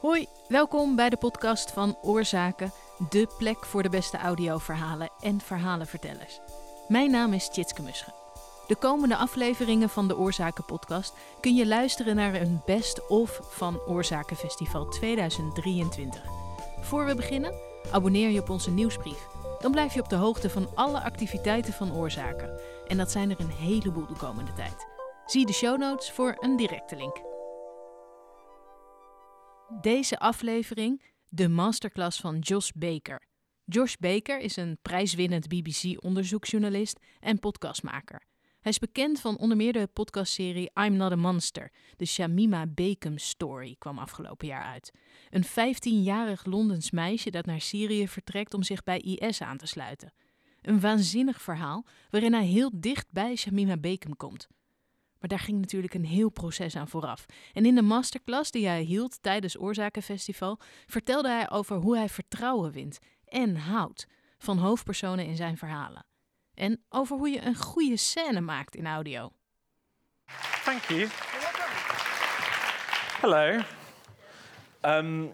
Hoi, welkom bij de podcast van Oorzaken, de plek voor de beste audioverhalen en verhalenvertellers. Mijn naam is Tjitske Musche. De komende afleveringen van de Oorzaken podcast kun je luisteren naar een best-of van Oorzaken Festival 2023. Voor we beginnen, abonneer je op onze nieuwsbrief. Dan blijf je op de hoogte van alle activiteiten van Oorzaken. En dat zijn er een heleboel de komende tijd. Zie de show notes voor een directe link. Deze aflevering de masterclass van Josh Baker. Josh Baker is een prijswinnend BBC-onderzoeksjournalist en podcastmaker. Hij is bekend van onder meer de podcastserie I'm Not a Monster. De Shamima Begum Story kwam afgelopen jaar uit. Een 15-jarig Londens meisje dat naar Syrië vertrekt om zich bij IS aan te sluiten. Een waanzinnig verhaal waarin hij heel dicht bij Shamima Begum komt. Maar daar ging natuurlijk een heel proces aan vooraf. En in de masterclass die hij hield tijdens Oorzakenfestival vertelde hij over hoe hij vertrouwen wint en houdt van hoofdpersonen in zijn verhalen. En over hoe je een goede scène maakt in audio. Thank you. Hello. Um,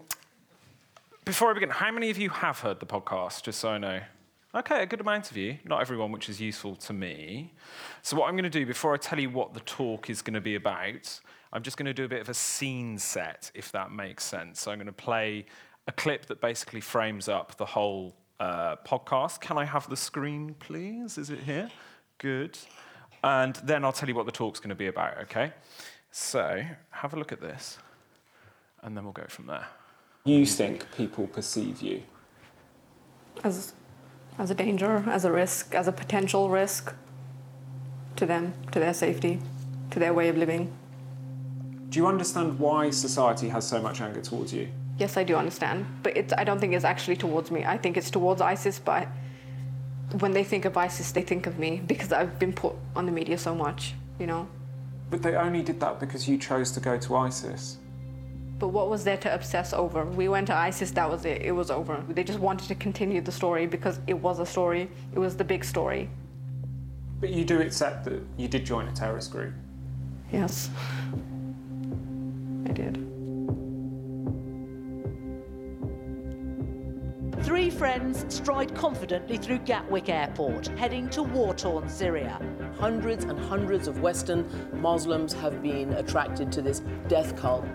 before I begin, how many of you have heard the podcast, just so I know? Okay, a good amount of you. Not everyone, which is useful to me. So, what I'm going to do before I tell you what the talk is going to be about, I'm just going to do a bit of a scene set, if that makes sense. So, I'm going to play a clip that basically frames up the whole uh, podcast. Can I have the screen, please? Is it here? Good. And then I'll tell you what the talk's going to be about, okay? So, have a look at this, and then we'll go from there. You think people perceive you? as as a danger, as a risk, as a potential risk to them, to their safety, to their way of living. Do you understand why society has so much anger towards you? Yes, I do understand, but it's, I don't think it's actually towards me. I think it's towards ISIS, but when they think of ISIS, they think of me because I've been put on the media so much, you know. But they only did that because you chose to go to ISIS. But what was there to obsess over? We went to ISIS, that was it, it was over. They just wanted to continue the story because it was a story, it was the big story. But you do accept that you did join a terrorist group. Yes, I did. Three friends stride confidently through Gatwick Airport, heading to war torn Syria. Hundreds and hundreds of Western Muslims have been attracted to this death cult.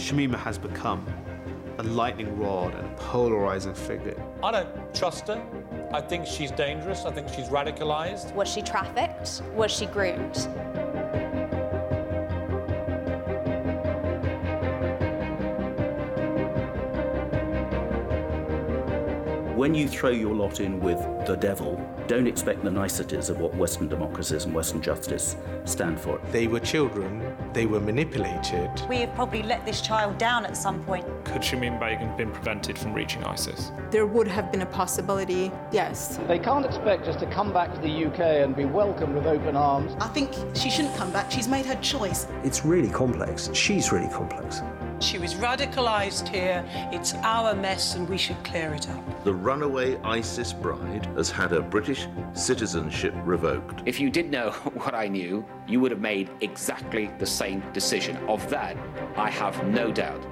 Shamima has become a lightning rod and a polarizing figure. I don't trust her. I think she's dangerous. I think she's radicalized. Was she trafficked? Was she groomed? When you throw your lot in with the devil, don't expect the niceties of what Western democracies and Western justice stand for. They were children, they were manipulated. We have probably let this child down at some point. Could Shamim Begum have been prevented from reaching ISIS? There would have been a possibility, yes. They can't expect us to come back to the UK and be welcomed with open arms. I think she shouldn't come back. She's made her choice. It's really complex. She's really complex. She was radicalised here. It's our mess and we should clear it up. The runaway ISIS bride has had her British citizenship revoked. If you did know what I knew, you would have made exactly the same decision. Of that, I have no doubt.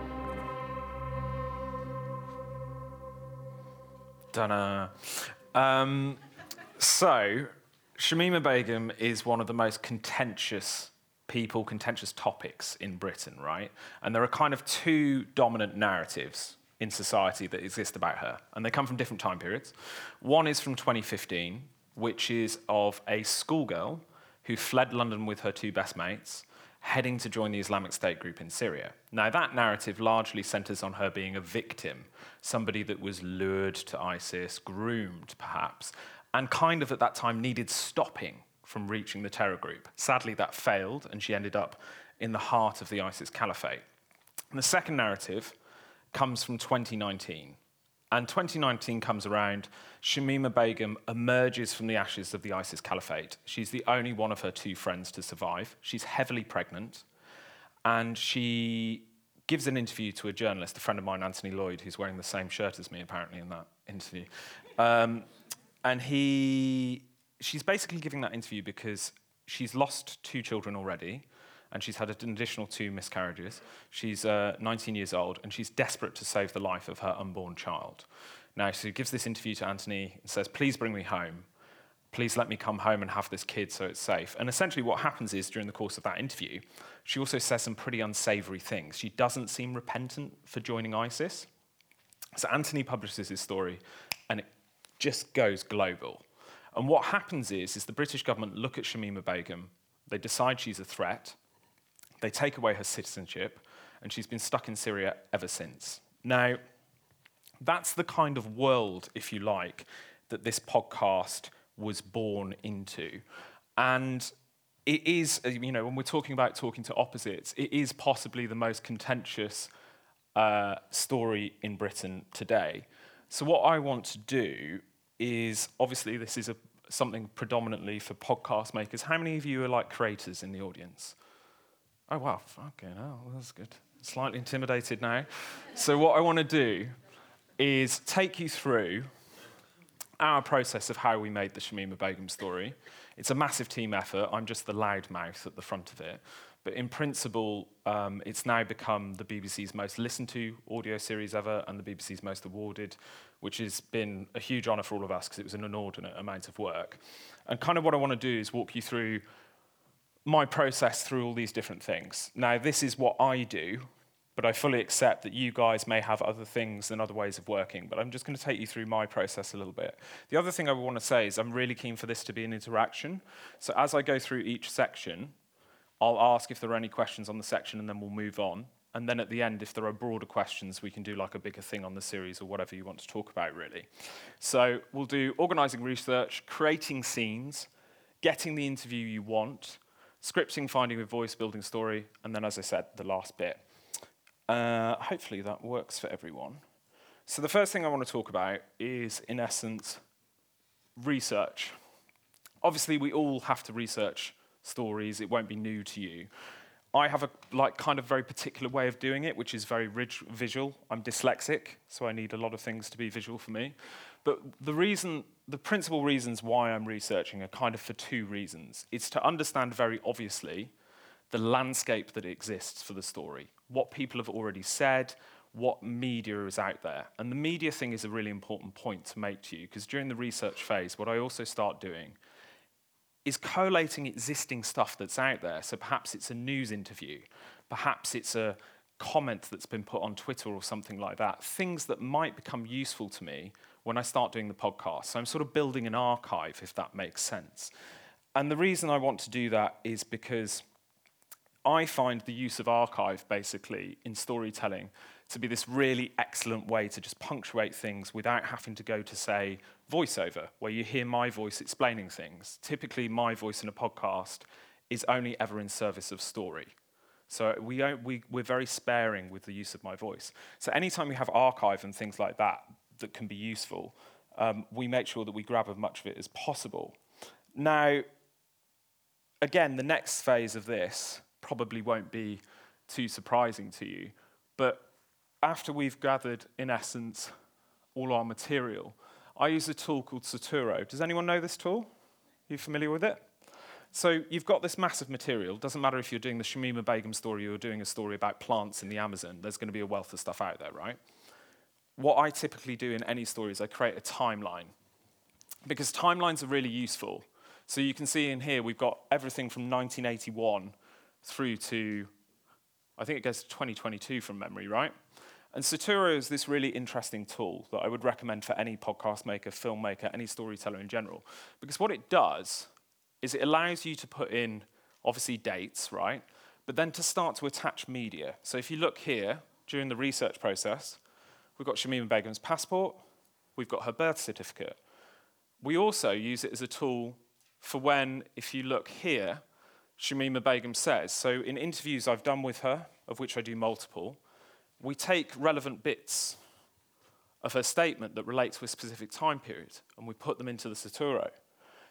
Dunno. Um, so, Shamima Begum is one of the most contentious people, contentious topics in Britain, right? And there are kind of two dominant narratives in society that exist about her, and they come from different time periods. One is from 2015, which is of a schoolgirl who fled London with her two best mates, heading to join the Islamic State group in Syria. Now, that narrative largely centers on her being a victim, somebody that was lured to ISIS, groomed perhaps, and kind of at that time needed stopping from reaching the terror group. Sadly, that failed, and she ended up in the heart of the ISIS caliphate. And the second narrative comes from 2019. And 2019 comes around, Shamima Begum emerges from the ashes of the ISIS caliphate. She's the only one of her two friends to survive. She's heavily pregnant, and she gives an interview to a journalist, a friend of mine, Anthony Loyd, who's wearing the same shirt as me apparently in that interview. Um, and he, she's basically giving that interview because she's lost two children already and she's had an additional two miscarriages. She's uh, 19 years old and she's desperate to save the life of her unborn child. Now, she gives this interview to Anthony and says, Please bring me home. Please let me come home and have this kid so it's safe. And essentially, what happens is during the course of that interview, she also says some pretty unsavory things. She doesn't seem repentant for joining ISIS. So, Anthony publishes his story and it just goes global. And what happens is, is the British government look at Shamima Begum, they decide she's a threat, they take away her citizenship, and she's been stuck in Syria ever since. Now, that's the kind of world, if you like, that this podcast was born into. And it is, uh, you know, when we're talking about talking to opposites, it is possibly the most contentious uh, story in Britain today. So, what I want to do is obviously, this is a, something predominantly for podcast makers. How many of you are like creators in the audience? Oh, wow, fucking hell, that's good. Slightly intimidated now. so, what I want to do is take you through our process of how we made the Shamima Begum story. It's a massive team effort. I'm just the loud mouth at the front of it. But in principle, um, it's now become the BBC's most listened to audio series ever and the BBC's most awarded, which has been a huge honour for all of us because it was an inordinate amount of work. And kind of what I want to do is walk you through my process through all these different things. Now, this is what I do but I fully accept that you guys may have other things and other ways of working. But I'm just going to take you through my process a little bit. The other thing I want to say is I'm really keen for this to be an interaction. So as I go through each section, I'll ask if there are any questions on the section and then we'll move on. And then at the end, if there are broader questions, we can do like a bigger thing on the series or whatever you want to talk about, really. So we'll do organizing research, creating scenes, getting the interview you want, scripting, finding a voice, building story, and then, as I said, the last bit. Uh, hopefully that works for everyone. So the first thing I want to talk about is, in essence, research. Obviously, we all have to research stories. It won't be new to you. I have a like kind of very particular way of doing it, which is very rig- visual. I'm dyslexic, so I need a lot of things to be visual for me. But the reason, the principal reasons why I'm researching are kind of for two reasons. It's to understand very obviously the landscape that exists for the story what people have already said, what media is out there. And the media thing is a really important point to make to you, because during the research phase, what I also start doing is collating existing stuff that's out there. So perhaps it's a news interview, perhaps it's a comment that's been put on Twitter or something like that, things that might become useful to me when I start doing the podcast. So I'm sort of building an archive, if that makes sense. And the reason I want to do that is because I find the use of archive basically in storytelling to be this really excellent way to just punctuate things without having to go to, say, voiceover, where you hear my voice explaining things. Typically, my voice in a podcast is only ever in service of story. So we, we, we're very sparing with the use of my voice. So anytime we have archive and things like that that can be useful, um, we make sure that we grab as much of it as possible. Now, again, the next phase of this probably won't be too surprising to you. But after we've gathered, in essence, all our material, I use a tool called Sutori. Does anyone know this tool? Are you familiar with it? So you've got this massive material. Doesn't matter if you're doing the Shamima Begum story or you're doing a story about plants in the Amazon. There's going to be a wealth of stuff out there, right? What I typically do in any story is I create a timeline because timelines are really useful. So you can see in here we've got everything from 1981 through to, I think it goes to 2022 from memory, right? And Sutori is this really interesting tool that I would recommend for any podcast maker, filmmaker, any storyteller in general. Because what it does is it allows you to put in, obviously, dates, right? But then to start to attach media. So if you look here, during the research process, we've got Shamima Begum's passport, we've got her birth certificate. We also use it as a tool for when, if you look here, Shamima Begum says. So, in interviews I've done with her, of which I do multiple, we take relevant bits of her statement that relate to a specific time period and we put them into the Sutori.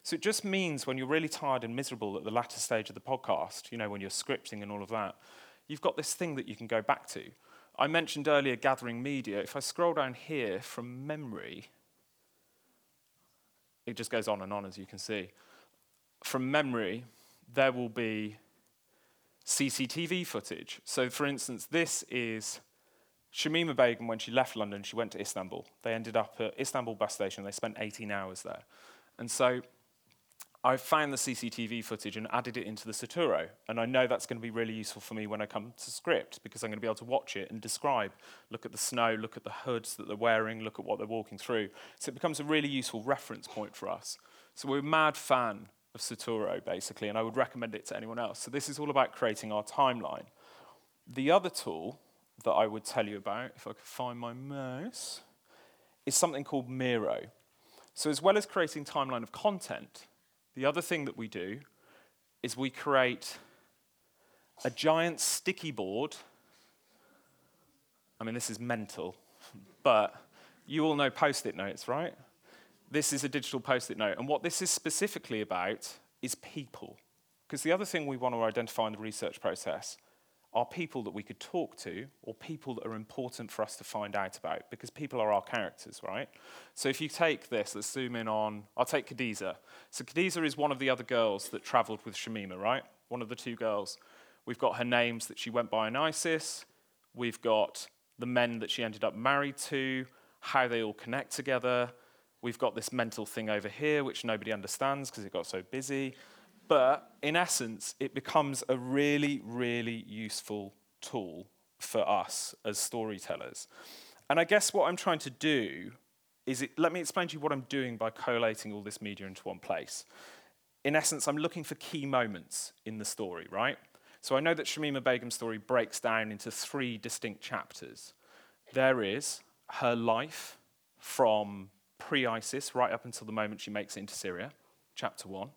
So it just means when you're really tired and miserable at the latter stage of the podcast, you know, when you're scripting and all of that, you've got this thing that you can go back to. I mentioned earlier gathering media. If I scroll down here from memory, it just goes on and on, as you can see. From memory, there will be CCTV footage. So, for instance, this is Shamima Begum when she left London, she went to Istanbul. They ended up at Istanbul bus station. They spent 18 hours there. And so I found the CCTV footage and added it into the Sutori. And I know that's going to be really useful for me when I come to script because I'm going to be able to watch it and describe, look at the snow, look at the hoods that they're wearing, look at what they're walking through. So it becomes a really useful reference point for us. So we're a mad fan of Sutori, basically, and I would recommend it to anyone else. So this is all about creating our timeline. The other tool that I would tell you about, if I could find my mouse, is something called Miro. So as well as creating timeline of content, the other thing that we do is we create a giant sticky board. I mean, this is mental, but you all know post it notes, right? This is a digital post it note. And what this is specifically about is people. Because the other thing we want to identify in the research process are people that we could talk to or people that are important for us to find out about because people are our characters, right? So if you take this, let's zoom in on, I'll take Khadija. So Khadija is one of the other girls that traveled with Shamima, right? One of the two girls. We've got her names that she went by in ISIS. We've got the men that she ended up married to, how they all connect together. We've got this mental thing over here, which nobody understands because it got so busy. But in essence, it becomes a really, really useful tool for us as storytellers. And I guess what I'm trying to do is it, let me explain to you what I'm doing by collating all this media into one place. In essence, I'm looking for key moments in the story, right? So I know that Shamima Begum's story breaks down into three distinct chapters. There is her life from pre ISIS right up until the moment she makes it into Syria, chapter one.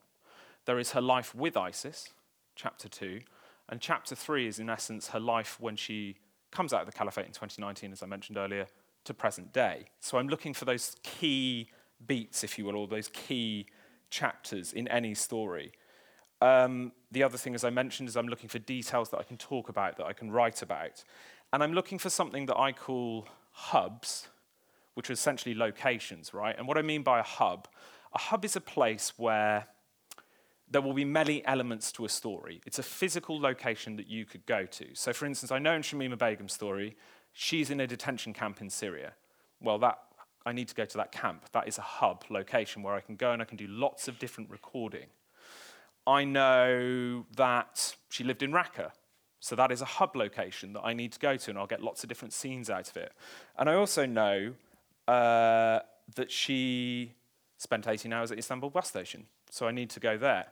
There is her life with ISIS, chapter 2. And chapter 3 is, in essence, her life when she comes out of the caliphate in 2019, as I mentioned earlier, to present day. So I'm looking for those key beats, if you will, or those key chapters in any story. Um, the other thing, as I mentioned, is I'm looking for details that I can talk about, that I can write about. And I'm looking for something that I call hubs, which are essentially locations, right? And what I mean by a hub, a hub is a place where there will be many elements to a story. It's a physical location that you could go to. So, for instance, I know in Shamima Begum's story, she's in a detention camp in Syria. Well, that I need to go to that camp. That is a hub location where I can go and I can do lots of different recording. I know that she lived in Raqqa, so that is a hub location that I need to go to, and I'll get lots of different scenes out of it. And I also know uh, that she spent 18 hours at Istanbul bus station, so I need to go there.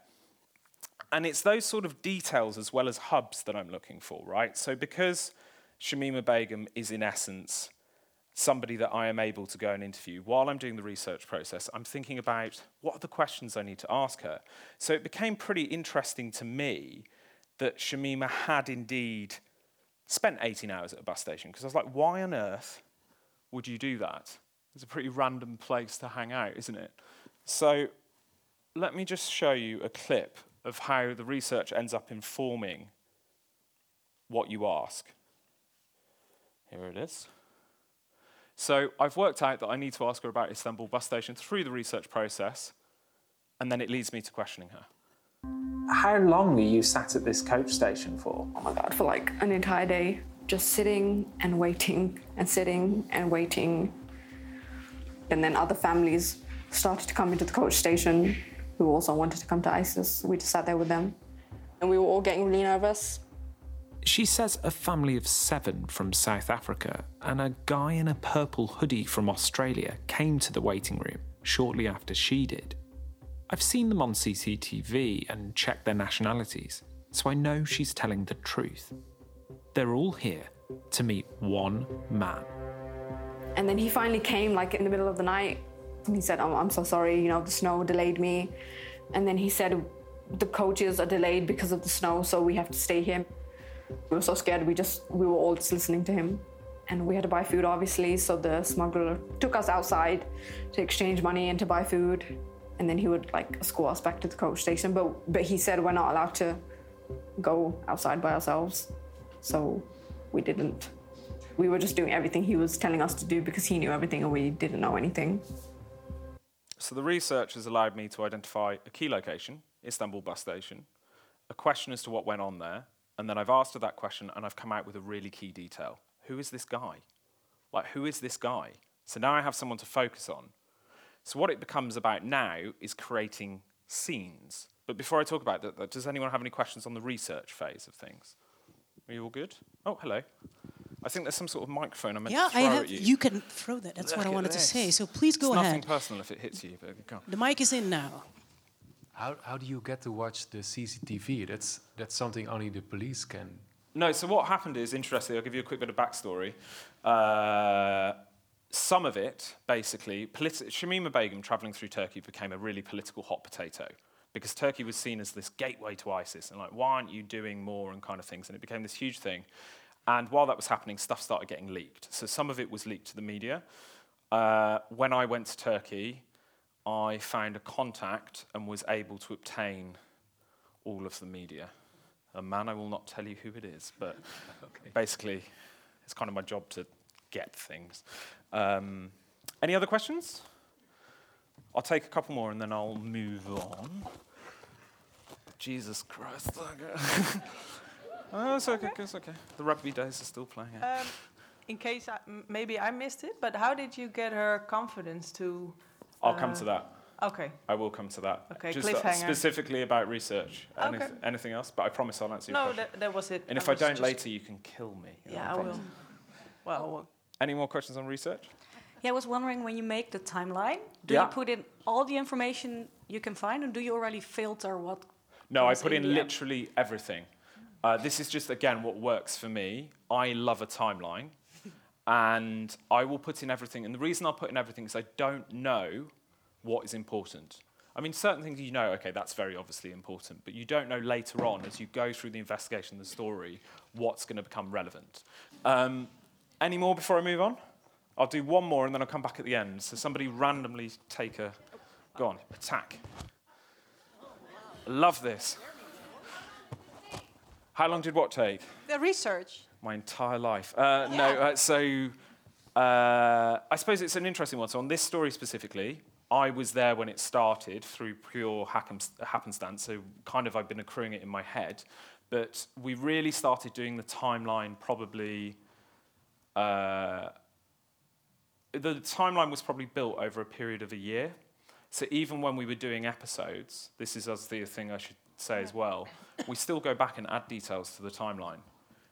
And it's those sort of details as well as hubs that I'm looking for, right? So because Shamima Begum is in essence somebody that I am able to go and interview while I'm doing the research process, I'm thinking about what are the questions I need to ask her. So it became pretty interesting to me that Shamima had indeed spent 18 hours at a bus station because I was like, why on earth would you do that? It's a pretty random place to hang out, isn't it? So let me just show you a clip of how the research ends up informing what you ask. Here it is. So I've worked out that I need to ask her about Istanbul bus station through the research process, and then it leads me to questioning her. How long were you sat at this coach station for? Oh my God, for like an entire day, just sitting and waiting and sitting and waiting. And then other families started to come into the coach station who also wanted to come to ISIS. We just sat there with them. And we were all getting really nervous. She says a family of seven from South Africa and a guy in a purple hoodie from Australia came to the waiting room shortly after she did. I've seen them on CCTV and checked their nationalities, so I know she's telling the truth. They're all here to meet one man. And then he finally came, like in the middle of the night, and he said, oh, I'm so sorry, you know, the snow delayed me. And then he said, the coaches are delayed because of the snow, so we have to stay here. We were so scared, we just, we were all just listening to him. And we had to buy food, obviously, so the smuggler took us outside to exchange money and to buy food. And then he would like escort us back to the coach station. But, but he said we're not allowed to go outside by ourselves. So we didn't. We were just doing everything he was telling us to do because he knew everything and we didn't know anything. So the research has allowed me to identify a key location, Istanbul bus station, a question as to what went on there, and then I've asked that question and I've come out with a really key detail. Who is this guy? Like, who is this guy? So now I have someone to focus on. So what it becomes about now is creating scenes. But before I talk about that, does anyone have any questions on the research phase of things? Are you all good? Oh, hello. I think there's some sort of microphone I meant yeah, to throw I have. at you. You can throw that. That's Look what I at wanted to say. So please go it's ahead. Nothing personal if it hits you, but go. The mic is in now. How, how do you get to watch the CCTV? That's, that's something only the police can. No, so what happened is interesting. I'll give you a quick bit of backstory. Uh, some of it, basically, politi- Shamima Begum traveling through Turkey became a really political hot potato because Turkey was seen as this gateway to ISIS and like, why aren't you doing more and kind of things? And it became this huge thing. And while that was happening, stuff started getting leaked. So some of it was leaked to the media. Uh, when I went to Turkey, I found a contact and was able to obtain all of the media. A man I will not tell you who it is, but basically, it's kind of my job to get things. Um, any other questions? I'll take a couple more and then I'll move on. Jesus Christ. okay. oh, it's okay, it's okay. The rugby days are still playing. Um, in case I, m- maybe I missed it, but how did you get her confidence to? I'll come uh, to that. Okay. I will come to that. Okay, Just uh, cliffhanger. specifically about research. Okay. Anything else? But I promise I'll answer your No, question. that, that was it. And if I don't later, you can kill me. Yeah, I promise. will. Well, Any more questions on research? Yeah, I was wondering when you make the timeline, do Yeah. you put in all the information you can find, or do you already filter what? No, I put in the app? literally everything. Uh, this is just, again, what works for me. I love a timeline, and I will put in everything. And the reason I'll put in everything is I don't know what is important. I mean, certain things you know, okay, that's very obviously important, but you don't know later on as you go through the investigation, the story, what's going to become relevant. Um, any more before I move on? I'll do one more and then I'll come back at the end. So somebody randomly take a. Go on, attack. Love this. How long did what take? the research. My entire life. Uh, No, uh, so uh, I suppose it's an interesting one. So on this story specifically, I was there when it started through pure happenstance. So kind of I've been accruing it in my head, but we really started doing the timeline probably. Uh, the timeline was probably built over a period of a year. So even when we were doing episodes, this is as the thing I should say as well, we still go back and add details to the timeline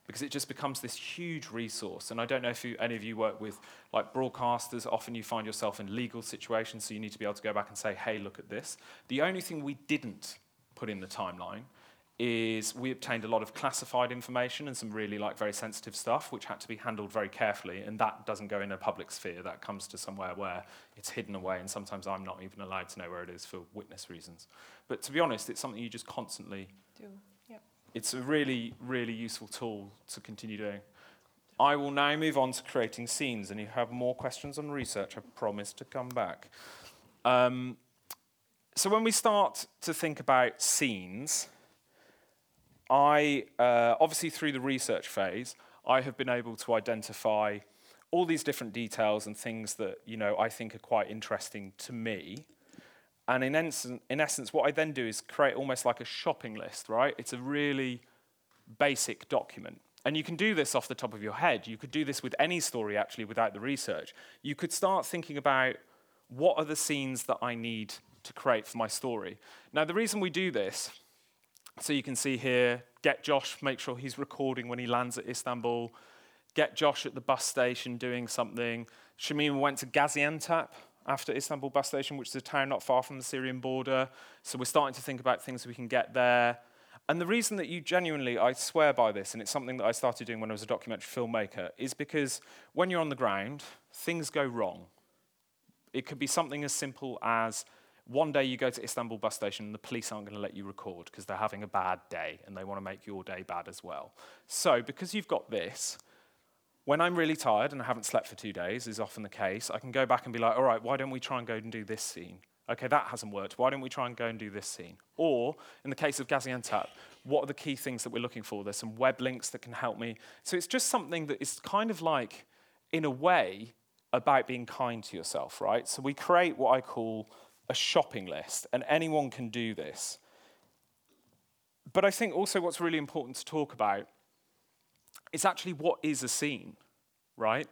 because it just becomes this huge resource. And I don't know if you, any of you work with like broadcasters. Often you find yourself in legal situations, so you need to be able to go back and say, "Hey, look at this." The only thing we didn't put in the timeline is we obtained a lot of classified information and some really like very sensitive stuff which had to be handled very carefully and that doesn't go in a public sphere that comes to somewhere where it's hidden away and sometimes I'm not even allowed to know where it is for witness reasons but to be honest it's something you just constantly Do. Yep. it's a really really useful tool to continue doing I will now move on to creating scenes and if you have more questions on research I promise to come back um, so when we start to think about scenes I, uh, obviously, through the research phase, I have been able to identify all these different details and things that you know I think are quite interesting to me. And in, in essence, what I then do is create almost like a shopping list, right? It's a really basic document. And you can do this off the top of your head. You could do this with any story, actually, without the research. You could start thinking about what are the scenes that I need to create for my story. Now, the reason we do this so you can see here, get Josh, make sure he's recording when he lands at Istanbul. Get Josh at the bus station doing something. Shamima went to Gaziantep after Istanbul bus station, which is a town not far from the Syrian border. So we're starting to think about things we can get there. And the reason that you genuinely, I swear by this, and it's something that I started doing when I was a documentary filmmaker, is because when you're on the ground, things go wrong. It could be something as simple as one day you go to Istanbul bus station and the police aren't going to let you record because they're having a bad day and they want to make your day bad as well. So, because you've got this, when I'm really tired and I haven't slept for two days, is often the case, I can go back and be like, all right, why don't we try and go and do this scene? Okay, that hasn't worked. Why don't we try and go and do this scene? Or, in the case of Gaziantep, What are the key things that we're looking for? There's some web links that can help me. So it's just something that is kind of like, in a way, about being kind to yourself, right? So we create what I call a shopping list, and anyone can do this. But I think also what's really important to talk about is actually what is a scene, right?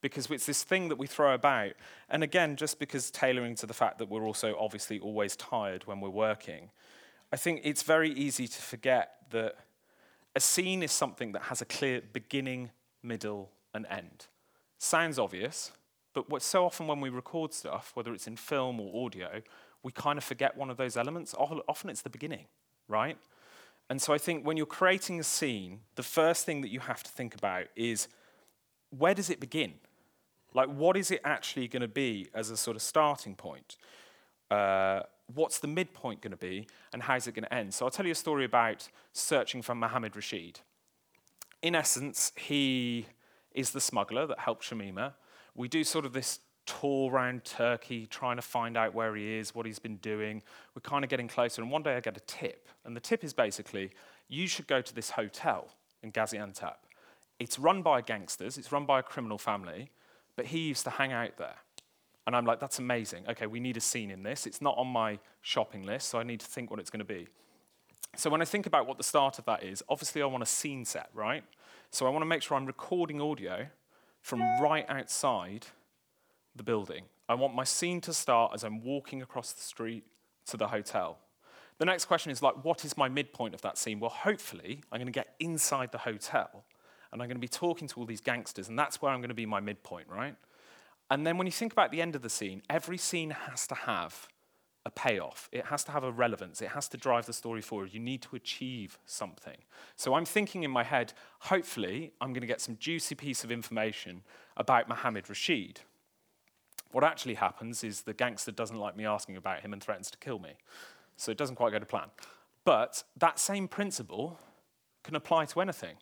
Because it's this thing that we throw about. And again, just because tailoring to the fact that we're also obviously always tired when we're working, I think it's very easy to forget that a scene is something that has a clear beginning, middle, and end. Sounds obvious, but what, so often when we record stuff, whether it's in film or audio, we kind of forget one of those elements. Often it's the beginning, right? And so I think when you're creating a scene, the first thing that you have to think about is where does it begin? Like, what is it actually going to be as a sort of starting point? Uh, what's the midpoint going to be, and how's it going to end? So I'll tell you a story about searching for Mohammed Rashid. In essence, he is the smuggler that helped Shamima. We do sort of this tour around Turkey, trying to find out where he is, what he's been doing. We're kind of getting closer, and one day I get a tip. And the tip is basically you should go to this hotel in Gaziantep. It's run by gangsters, it's run by a criminal family, but he used to hang out there. And I'm like, that's amazing. Okay, we need a scene in this. It's not on my shopping list, so I need to think what it's going to be. So when I think about what the start of that is, obviously I want a scene set, right? So I want to make sure I'm recording audio from right outside the building. I want my scene to start as I'm walking across the street to the hotel. The next question is like, what is my midpoint of that scene? Well, hopefully, I'm going to get inside the hotel and I'm going to be talking to all these gangsters, and that's where I'm going to be my midpoint, right? And then when you think about the end of the scene, every scene has to have a payoff. It has to have a relevance. It has to drive the story forward. You need to achieve something. So I'm thinking in my head, hopefully, I'm going to get some juicy piece of information about Mohammed Rashid. What actually happens is the gangster doesn't like me asking about him and threatens to kill me. So it doesn't quite go to plan. But that same principle can apply to anything.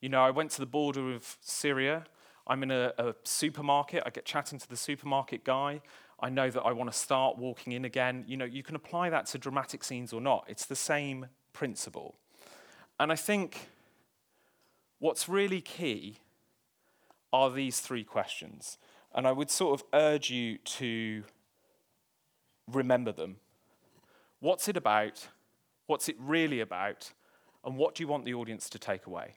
You know, I went to the border of Syria. I'm in a, a supermarket. I get chatting to the supermarket guy. I know that I want to start walking in again. You know, you can apply that to dramatic scenes or not. It's the same principle. And I think what's really key are these three questions. And I would sort of urge you to remember them. What's it about? What's it really about? And what do you want the audience to take away?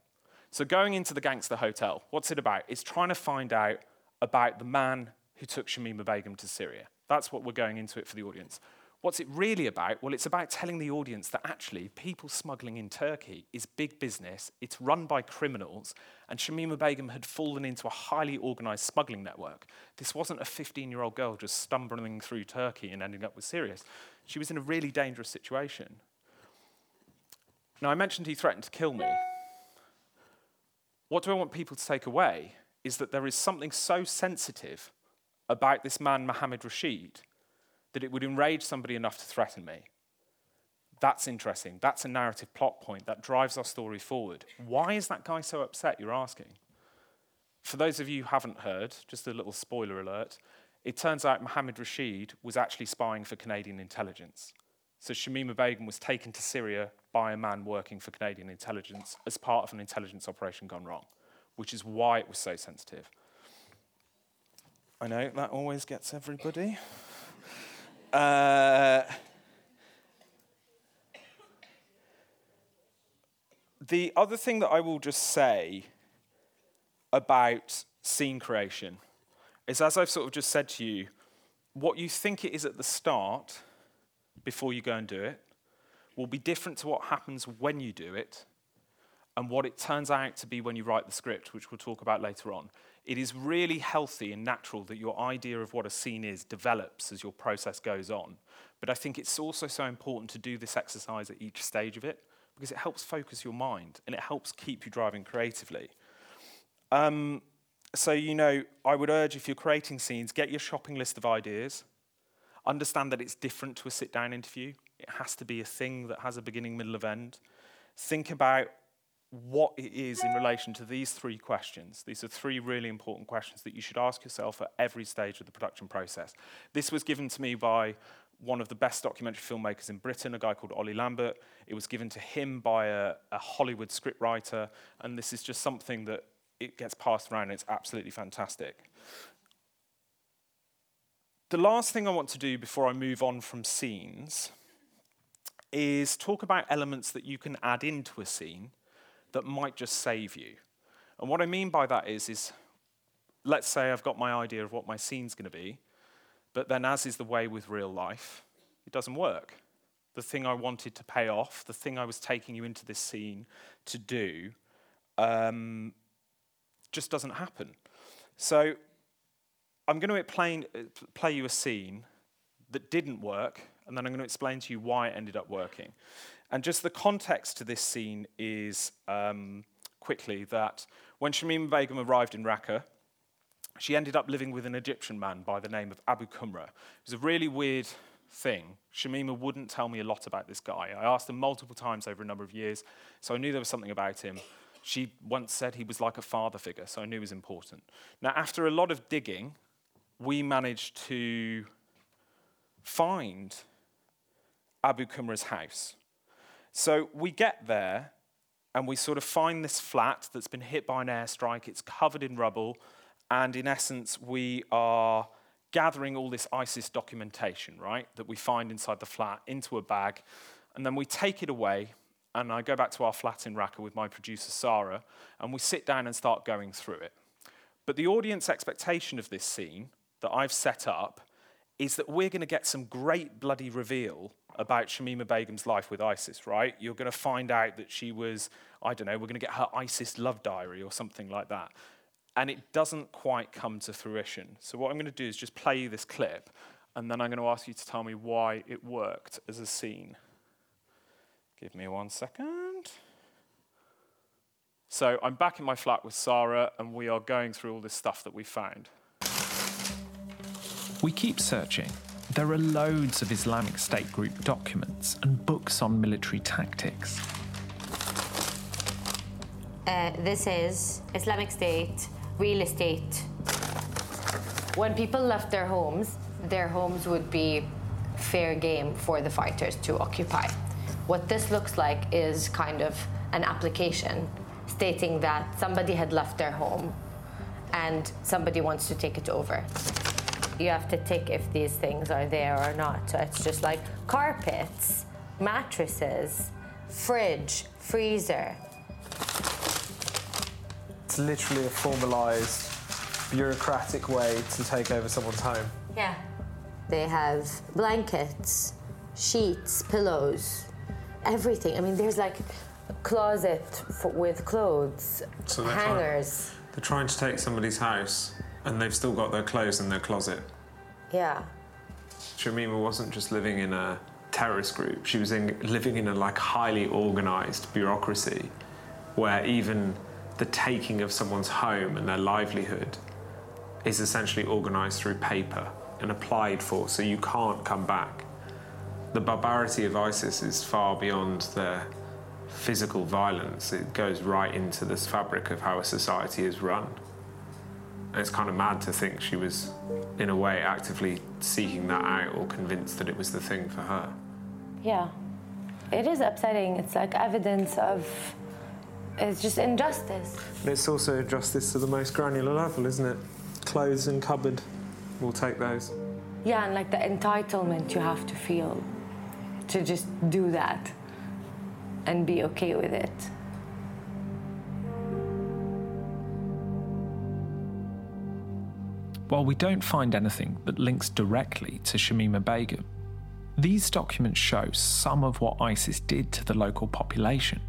So, going into the gangster hotel, what's it about? It's trying to find out about the man who took Shamima Begum to Syria. That's what we're going into it for the audience. What's it really about? Well, it's about telling the audience that actually people smuggling in Turkey is big business, it's run by criminals, and Shamima Begum had fallen into a highly organized smuggling network. This wasn't a 15 year old girl just stumbling through Turkey and ending up with Syria. She was in a really dangerous situation. Now, I mentioned he threatened to kill me. What do I want people to take away is that there is something so sensitive about this man, Mohammed Rashid, that it would enrage somebody enough to threaten me. That's interesting. That's a narrative plot point that drives our story forward. Why is that guy so upset, you're asking? For those of you who haven't heard, just a little spoiler alert, it turns out Mohammed Rashid was actually spying for Canadian intelligence. So Shamima Begum was taken to Syria by a man working for Canadian intelligence as part of an intelligence operation gone wrong, which is why it was so sensitive. I know that always gets everybody. Uh, the other thing that I will just say about scene creation is, as I've sort of just said to you, what you think it is at the start before you go and do it will be different to what happens when you do it and what it turns out to be when you write the script, which we'll talk about later on. It is really healthy and natural that your idea of what a scene is develops as your process goes on. But I think it's also so important to do this exercise at each stage of it because it helps focus your mind and it helps keep you driving creatively. Um, so, you know, I would urge if you're creating scenes, get your shopping list of ideas. Understand that it's different to a sit down interview. It has to be a thing that has a beginning, middle, of end. Think about what it is in relation to these three questions. These are three really important questions that you should ask yourself at every stage of the production process. This was given to me by one of the best documentary filmmakers in Britain, a guy called Olly Lambert. It was given to him by a, a Hollywood scriptwriter, and this is just something that it gets passed around. And it's absolutely fantastic. The last thing I want to do before I move on from scenes is talk about elements that you can add into a scene that might just save you. And what I mean by that is, is let's say I've got my idea of what my scene's going to be, but then, as is the way with real life, it doesn't work. The thing I wanted to pay off, the thing I was taking you into this scene to do, um, just doesn't happen. So I'm going to play, play you a scene that didn't work, and then I'm going to explain to you why it ended up working. And just the context to this scene is um, quickly that when Shamima Begum arrived in Raqqa, she ended up living with an Egyptian man by the name of Abu Kumra. It was a really weird thing. Shamima wouldn't tell me a lot about this guy. I asked her multiple times over a number of years, so I knew there was something about him. She once said he was like a father figure, so I knew he was important. Now, after a lot of digging, we managed to find Abu Kumra's house. So we get there and we sort of find this flat that's been hit by an airstrike. It's covered in rubble. And in essence, we are gathering all this ISIS documentation, right, that we find inside the flat into a bag. And then we take it away. And I go back to our flat in Raqqa with my producer, Sarah, and we sit down and start going through it. But the audience expectation of this scene that I've set up is that we're going to get some great bloody reveal about Shamima Begum's life with ISIS, right? You're going to find out that she was, I don't know, we're going to get her ISIS love diary or something like that. And it doesn't quite come to fruition. So, what I'm going to do is just play you this clip, and then I'm going to ask you to tell me why it worked as a scene. Give me one second. So, I'm back in my flat with Sarah, and we are going through all this stuff that we found. We keep searching. There are loads of Islamic State group documents and books on military tactics. Uh, this is Islamic State real estate. When people left their homes, their homes would be fair game for the fighters to occupy. What this looks like is kind of an application stating that somebody had left their home and somebody wants to take it over. You have to tick if these things are there or not. So it's just like carpets, mattresses, fridge, freezer. It's literally a formalised, bureaucratic way to take over someone's home. Yeah. They have blankets, sheets, pillows, everything. I mean, there's like a closet for, with clothes, So hangers. They're trying to take somebody's house and they've still got their clothes in their closet. Yeah. Shamima wasn't just living in a terrorist group, she was in, living in a like highly organised bureaucracy where even the taking of someone's home and their livelihood is essentially organised through paper and applied for, so you can't come back. The barbarity of ISIS is far beyond their physical violence. It goes right into this fabric of how a society is run. And it's kind of mad to think she was, in a way, actively seeking that out or convinced that it was the thing for her. Yeah. It is upsetting. It's like evidence of. It's just injustice. But it's also justice to the most granular level, isn't it? Clothes and cupboard, we'll take those. Yeah, and like the entitlement you have to feel to just do that and be okay with it. While we don't find anything that links directly to Shamima Begum, these documents show some of what ISIS did to the local population.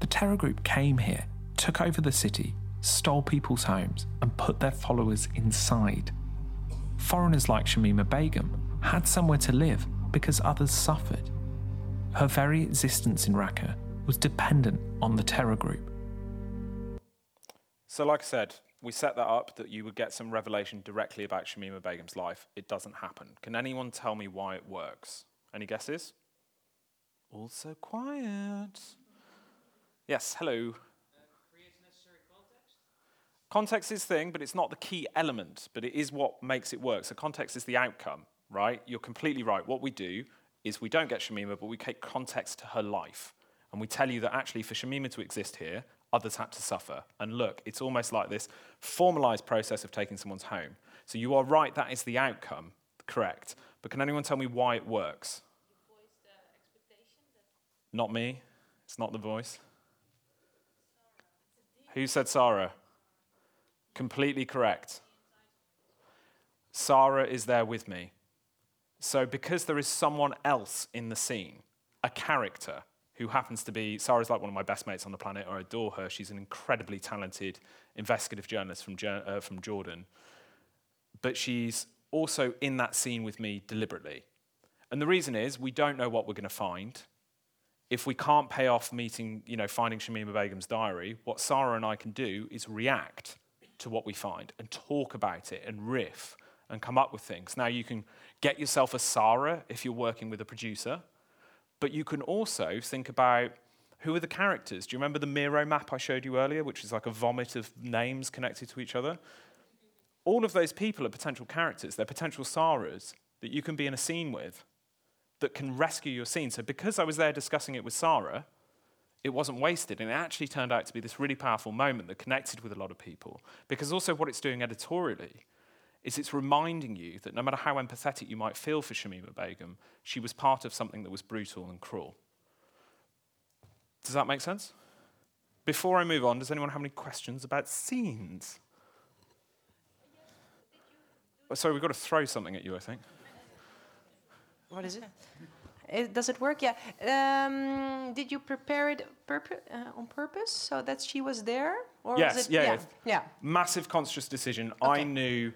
The terror group came here, took over the city, stole people's homes, and put their followers inside. Foreigners like Shamima Begum had somewhere to live because others suffered. Her very existence in Raqqa was dependent on the terror group. So, like I said, we set that up that you would get some revelation directly about Shamima Begum's life. It doesn't happen. Can anyone tell me why it works? Any guesses? All so quiet. Yes, hello. Context is thing, but it's not the key element, but it is what makes it work. So context is the outcome. right? You're completely right. What we do is we don't get Shamima, but we take context to her life. And we tell you that actually, for Shamima to exist here, others had to suffer. And look, it's almost like this formalized process of taking someone's home. So you are right, that is the outcome, correct. But can anyone tell me why it works? Not me. It's not the voice. Who said Sarah? Completely correct. Sarah is there with me. So, because there is someone else in the scene, a character who happens to be, Sarah's like one of my best mates on the planet, I adore her. She's an incredibly talented investigative journalist from, uh, from Jordan. But she's also in that scene with me deliberately. And the reason is we don't know what we're going to find. If we can't pay off meeting, you know, finding Shamima Begum's diary, what Sarah and I can do is react to what we find and talk about it and riff and come up with things. Now, you can get yourself a Sarah if you're working with a producer, but you can also think about who are the characters. Do you remember the Miro map I showed you earlier, which is like a vomit of names connected to each other? All of those people are potential characters, they're potential Sarahs that you can be in a scene with that can rescue your scene. So, because I was there discussing it with Sarah, it wasn't wasted. And it actually turned out to be this really powerful moment that connected with a lot of people. Because also, what it's doing editorially is it's reminding you that no matter how empathetic you might feel for Shamima Begum, she was part of something that was brutal and cruel. Does that make sense? Before I move on, does anyone have any questions about scenes? Oh, sorry, we've got to throw something at you, I think. What is it? it does it work? Yeah. Um, did you prepare it purpo- uh, on purpose so that she was there? Or yes, was it, yeah, yeah, yeah. yeah. Massive conscious decision. Okay. I knew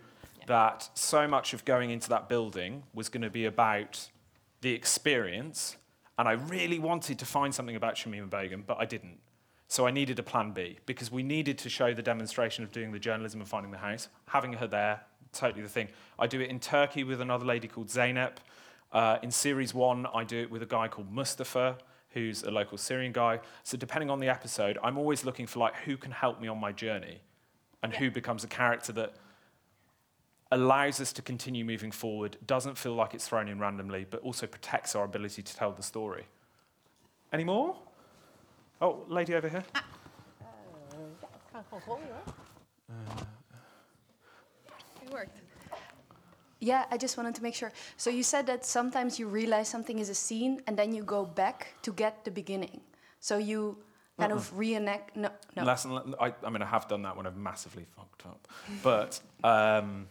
that so much of going into that building was going to be about the experience, and I really wanted to find something about Shamima Begum, but I didn't. So I needed a plan B because we needed to show the demonstration of doing the journalism and finding the house. Having her there, totally the thing. I do it in Turkey with another lady called Zeynep. Uh, in series one, I do it with a guy called Mustafa, who's a local Syrian guy. So depending on the episode, I'm always looking for like who can help me on my journey, and yeah. who becomes a character that allows us to continue moving forward, doesn't feel like it's thrown in randomly, but also protects our ability to tell the story. Any more? Oh, lady over here. Uh, it worked. Yeah, I just wanted to make sure. So you said that sometimes you realize something is a scene and then you go back to get the beginning. So you kind uh-uh. of reenact. No, no. Lesson, I, I, mean, I have done that when I've massively fucked up. But um,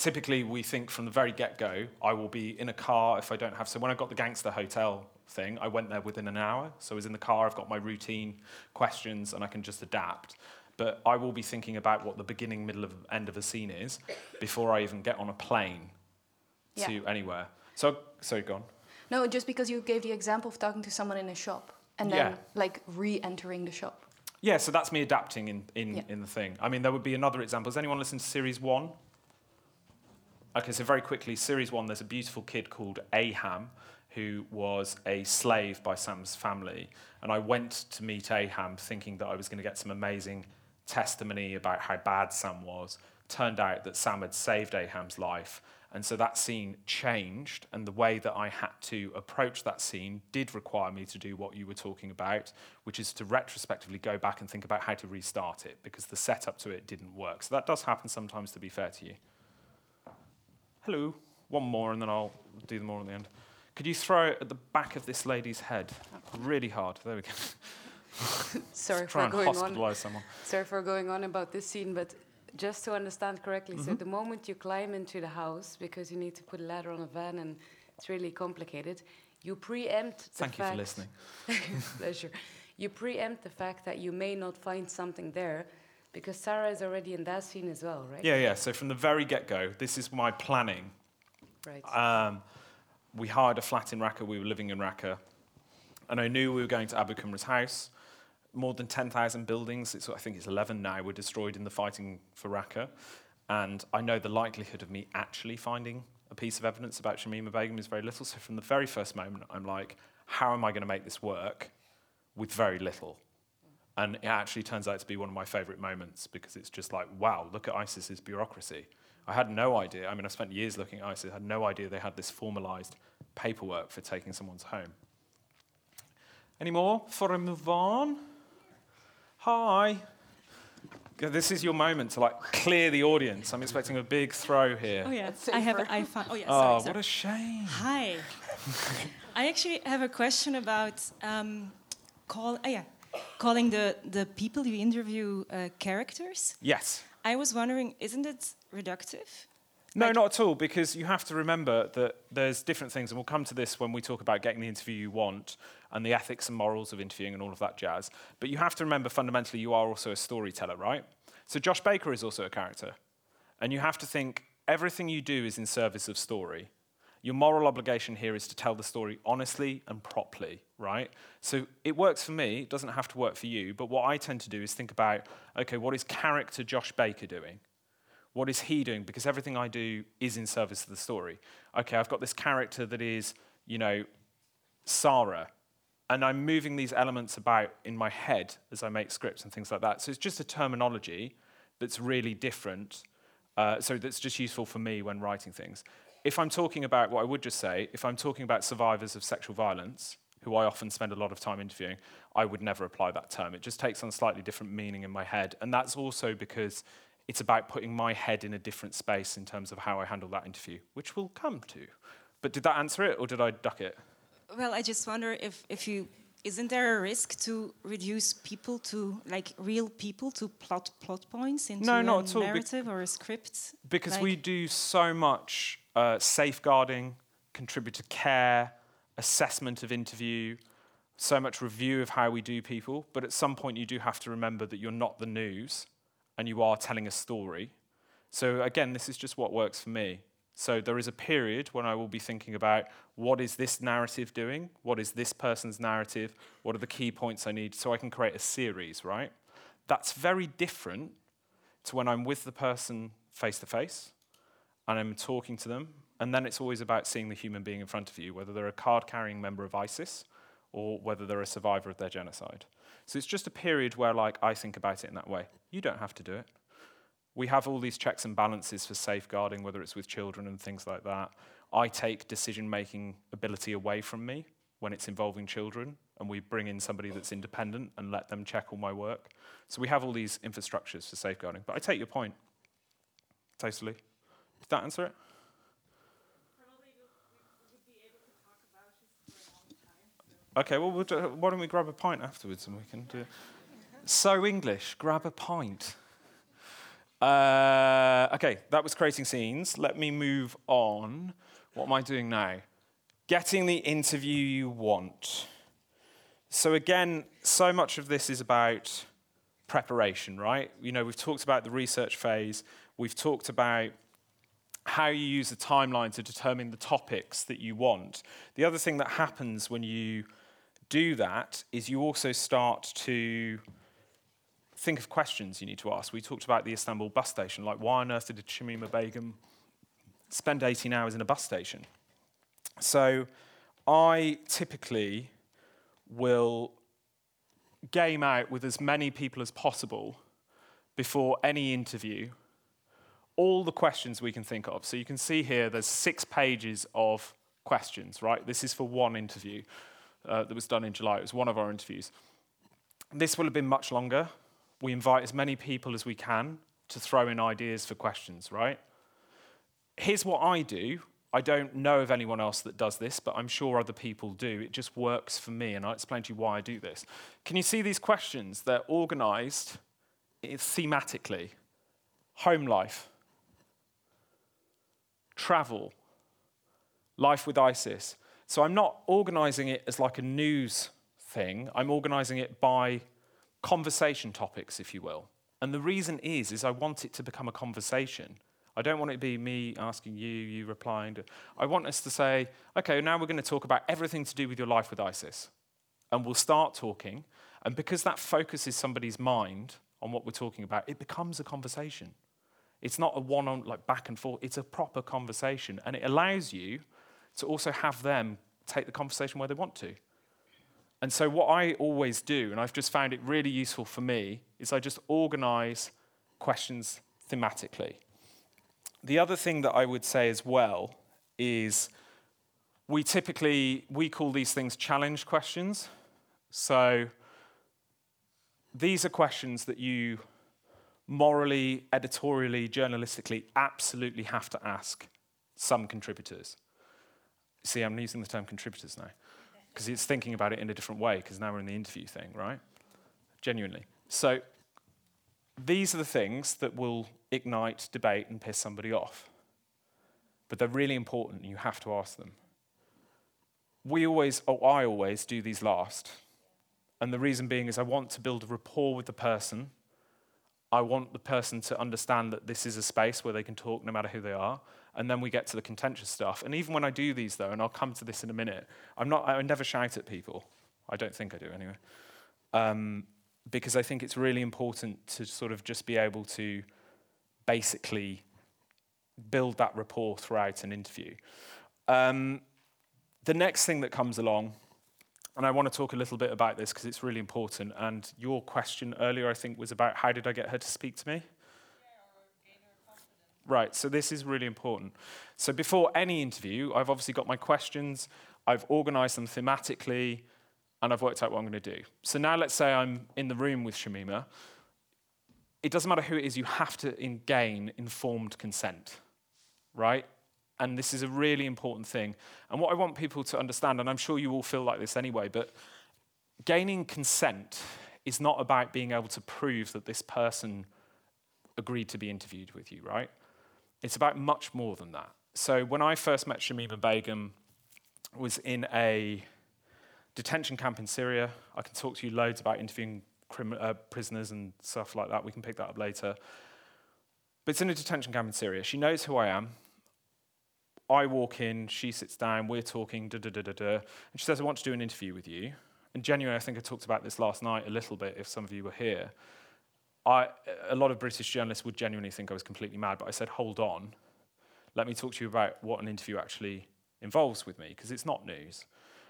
typically, we think from the very get go, I will be in a car if I don't have. So when I got the gangster hotel thing, I went there within an hour. So I was in the car, I've got my routine questions, and I can just adapt but I will be thinking about what the beginning, middle, of end of a scene is before I even get on a plane yeah. to anywhere. So, sorry, go on. No, just because you gave the example of talking to someone in a shop and then yeah. like re-entering the shop. Yeah, so that's me adapting in in, yeah. in the thing. I mean, there would be another example. Has anyone listened to series one? Okay, so very quickly, series one. There's a beautiful kid called Aham who was a slave by Sam's family, and I went to meet Aham thinking that I was going to get some amazing testimony about how bad Sam was. Turned out that Sam had saved Aham's life. And so that scene changed, and the way that I had to approach that scene did require me to do what you were talking about, which is to retrospectively go back and think about how to restart it, because the setup to it didn't work. So that does happen sometimes, to be fair to you. Hello. One more, and then I'll do the more on the end. Could you throw it at the back of this lady's head? Really hard. There we go. sorry for going on. Someone. Sorry for going on about this scene, but just to understand correctly, mm-hmm. so the moment you climb into the house because you need to put a ladder on a van and it's really complicated, you preempt. Thank you for listening. pleasure. You preempt the fact that you may not find something there because Sarah is already in that scene as well, right? Yeah, yeah. So from the very get go, this is my planning. Right. Um, we hired a flat in Raqqa. We were living in Raqqa. And I knew we were going to Abu Kumra's house more than 10,000 buildings, it's, I think it's 11 now, were destroyed in the fighting for Raqqa. And I know the likelihood of me actually finding a piece of evidence about Shamima Begum is very little. So from the very first moment, I'm like, how am I going to make this work with very little? And it actually turns out to be one of my favorite moments because it's just like, wow, look at ISIS's bureaucracy. I had no idea. I mean, I spent years looking at ISIS, I had no idea they had this formalized paperwork for taking someone's home. Any more before I move on? Hi. This is your moment to like clear the audience. I'm expecting a big throw here. Oh yeah, I have. I found. Oh yeah. Oh, sorry, sorry. what a shame. Hi. I actually have a question about um, call. Oh yeah, calling the the people you interview uh, characters. Yes. I was wondering, isn't it reductive? No, like not at all, because you have to remember that there's different things, and we'll come to this when we talk about getting the interview you want and the ethics and morals of interviewing and all of that jazz. But you have to remember fundamentally you are also a storyteller, right? So Josh Baker is also a character. And you have to think everything you do is in service of story. Your moral obligation here is to tell the story honestly and properly, right? So it works for me, it doesn't have to work for you, but what I tend to do is think about okay, what is character Josh Baker doing? What is he doing? Because everything I do is in service of the story. Okay, I've got this character that is, you know, Sarah, and I'm moving these elements about in my head as I make scripts and things like that. So it's just a terminology that's really different. Uh, so that's just useful for me when writing things. If I'm talking about what I would just say, if I'm talking about survivors of sexual violence, who I often spend a lot of time interviewing, I would never apply that term. It just takes on slightly different meaning in my head. And that's also because it's about putting my head in a different space in terms of how I handle that interview, which we'll come to. But did that answer it, or did I duck it? Well, I just wonder if, if you isn't there a risk to reduce people to like real people to plot plot points into no, a narrative or a script? Because like we do so much uh, safeguarding, contributor care, assessment of interview, so much review of how we do people. But at some point, you do have to remember that you're not the news, and you are telling a story. So again, this is just what works for me. So there is a period when I will be thinking about what is this narrative doing? What is this person's narrative? What are the key points I need so I can create a series, right? That's very different to when I'm with the person face to face and I'm talking to them. And then it's always about seeing the human being in front of you, whether they're a card carrying member of ISIS or whether they're a survivor of their genocide. So it's just a period where like I think about it in that way. You don't have to do it we have all these checks and balances for safeguarding, whether it's with children and things like that. I take decision making ability away from me when it's involving children, and we bring in somebody that's independent and let them check all my work. So we have all these infrastructures for safeguarding. But I take your point. Totally. Did that answer it? Okay, well, we'll do, why don't we grab a pint afterwards and we can do it. So English, grab a pint. Uh, okay, that was creating scenes. Let me move on. What am I doing now? Getting the interview you want. So, again, so much of this is about preparation, right? You know, we've talked about the research phase, we've talked about how you use the timeline to determine the topics that you want. The other thing that happens when you do that is you also start to think of questions you need to ask. We talked about the Istanbul bus station, like why on earth did Shamima Begum spend 18 hours in a bus station? So I typically will game out with as many people as possible before any interview all the questions we can think of. So you can see here there's six pages of questions, right? This is for one interview uh, that was done in July. It was one of our interviews. This will have been much longer we invite as many people as we can to throw in ideas for questions, right? Here's what I do. I don't know of anyone else that does this, but I'm sure other people do. It just works for me, and I'll explain to you why I do this. Can you see these questions? They're organized thematically home life, travel, life with ISIS. So I'm not organizing it as like a news thing, I'm organizing it by conversation topics, if you will. And the reason is, is I want it to become a conversation. I don't want it to be me asking you, you replying. I want us to say, okay, now we're going to talk about everything to do with your life with ISIS. And we'll start talking. And because that focuses somebody's mind on what we're talking about, it becomes a conversation. It's not a one on like back and forth, it's a proper conversation. And it allows you to also have them take the conversation where they want to. And so, what I always do, and I've just found it really useful for me, is I just organize questions thematically. The other thing that I would say as well is we typically we call these things challenge questions. So these are questions that you morally, editorially, journalistically absolutely have to ask some contributors. See, I'm using the term contributors now because it's thinking about it in a different way because now we're in the interview thing, right? Genuinely. So these are the things that will ignite debate and piss somebody off. But they're really important and you have to ask them. We always, oh, I always, do these last. And the reason being is I want to build a rapport with the person. I want the person to understand that this is a space where they can talk no matter who they are and then we get to the contentious stuff. And even when I do these, though, and I'll come to this in a minute, I'm not, I never shout at people. I don't think I do anyway. Um, because I think it's really important to sort of just be able to basically build that rapport throughout an interview. Um, the next thing that comes along, and I want to talk a little bit about this because it's really important. And your question earlier, I think, was about how did I get her to speak to me? Right, so this is really important. So before any interview, I've obviously got my questions, I've organized them thematically, and I've worked out what I'm going to do. So now let's say I'm in the room with Shamima. It doesn't matter who it is, you have to gain informed consent, right? And this is a really important thing. And what I want people to understand, and I'm sure you all feel like this anyway, but gaining consent is not about being able to prove that this person agreed to be interviewed with you, right? It's about much more than that. So when I first met Shamima Begum, was in a detention camp in Syria. I can talk to you loads about interviewing crim- uh, prisoners and stuff like that. We can pick that up later. But it's in a detention camp in Syria. She knows who I am. I walk in, she sits down, we're talking, da da da da da. And she says, I want to do an interview with you. And genuinely, I think I talked about this last night a little bit if some of you were here. I, a lot of British journalists would genuinely think I was completely mad, but I said, hold on, let me talk to you about what an interview actually involves with me, because it's not news.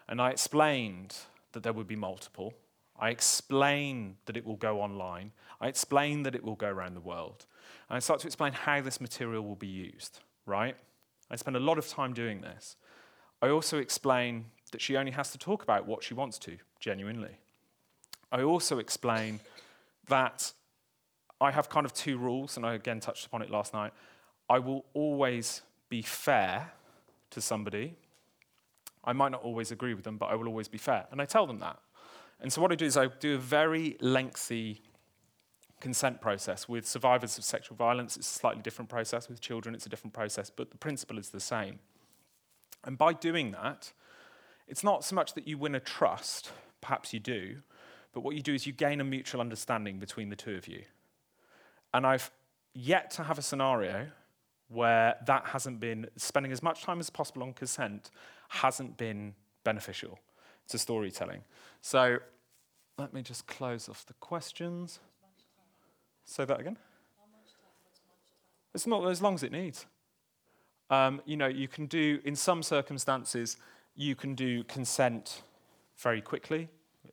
And I explained that there would be multiple. I explain that it will go online. I explain that it will go around the world. And I start to explain how this material will be used, right? I spend a lot of time doing this. I also explain that she only has to talk about what she wants to, genuinely. I also explain that I have kind of two rules, and I again touched upon it last night. I will always be fair to somebody. I might not always agree with them, but I will always be fair. And I tell them that. And so what I do is I do a very lengthy consent process. With survivors of sexual violence, it's a slightly different process. With children, it's a different process, but the principle is the same. And by doing that, it's not so much that you win a trust, perhaps you do, but what you do is you gain a mutual understanding between the two of you. And I've yet to have a scenario where that hasn't been, spending as much time as possible on consent hasn't been beneficial to storytelling. So let me just close off the questions. Say that again. It's not as long as it needs. Um, you know, you can do, in some circumstances, you can do consent very quickly.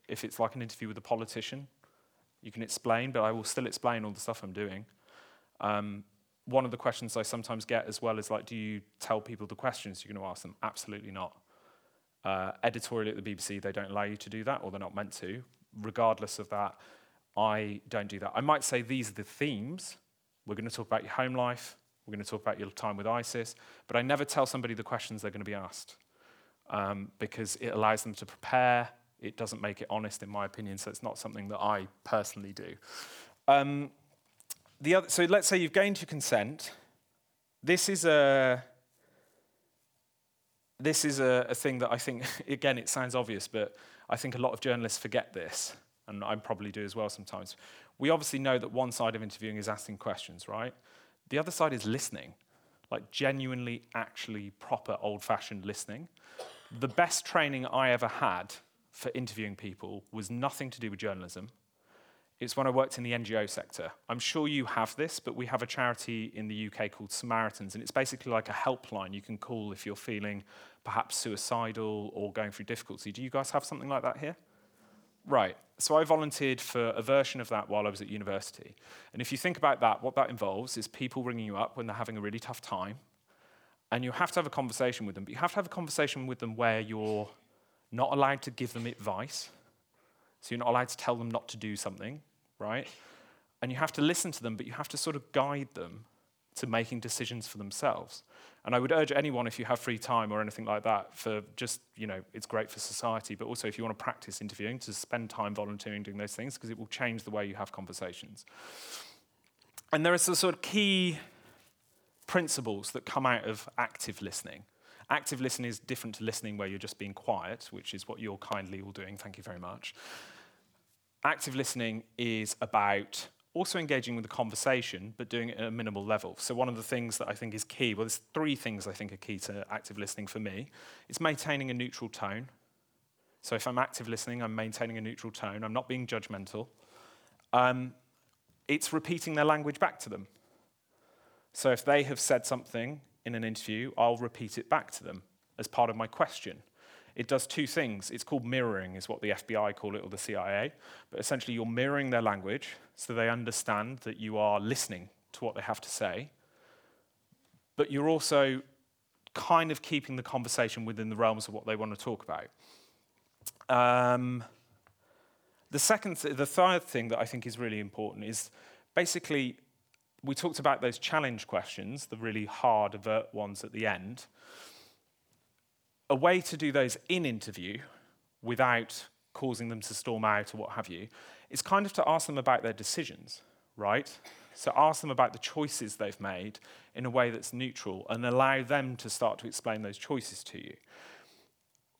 If it's like an interview with a politician, you can explain, but I will still explain all the stuff I'm doing. Um, one of the questions I sometimes get as well is like, do you tell people the questions you're going to ask them? Absolutely not. Uh, editorially at the BBC, they don't allow you to do that, or they're not meant to. Regardless of that, I don't do that. I might say these are the themes. We're going to talk about your home life. We're going to talk about your time with ISIS. But I never tell somebody the questions they're going to be asked um, because it allows them to prepare it doesn't make it honest, in my opinion. So it's not something that I personally do. Um, the other, so let's say you've gained your consent. This is a this is a, a thing that I think again it sounds obvious, but I think a lot of journalists forget this, and I probably do as well sometimes. We obviously know that one side of interviewing is asking questions, right? The other side is listening, like genuinely, actually proper old-fashioned listening. The best training I ever had for interviewing people was nothing to do with journalism. It's when I worked in the NGO sector. I'm sure you have this, but we have a charity in the UK called Samaritans, and it's basically like a helpline you can call if you're feeling perhaps suicidal or going through difficulty. Do you guys have something like that here? Right. So I volunteered for a version of that while I was at university. And if you think about that, what that involves is people ringing you up when they're having a really tough time. And you have to have a conversation with them, but you have to have a conversation with them where you're not allowed to give them advice. So you're not allowed to tell them not to do something, right? And you have to listen to them, but you have to sort of guide them to making decisions for themselves. And I would urge anyone, if you have free time or anything like that, for just, you know, it's great for society, but also if you want to practice interviewing, to spend time volunteering doing those things because it will change the way you have conversations. And there are some sort of key principles that come out of active listening. Active listening is different to listening where you're just being quiet, which is what you're kindly all doing. Thank you very much. Active listening is about also engaging with the conversation, but doing it at a minimal level. So one of the things that I think is key, well, there's three things I think are key to active listening for me. It's maintaining a neutral tone. So if I'm active listening, I'm maintaining a neutral tone. I'm not being judgmental. Um, it's repeating their language back to them. So if they have said something in an interview, I'll repeat it back to them as part of my question. It does two things. It's called mirroring, is what the FBI call it, or the CIA. But essentially, you're mirroring their language so they understand that you are listening to what they have to say. But you're also kind of keeping the conversation within the realms of what they want to talk about. Um, the second, th- the third thing that I think is really important is basically we talked about those challenge questions, the really hard, avert ones at the end a way to do those in interview without causing them to storm out or what have you is kind of to ask them about their decisions, right? So ask them about the choices they've made in a way that's neutral and allow them to start to explain those choices to you.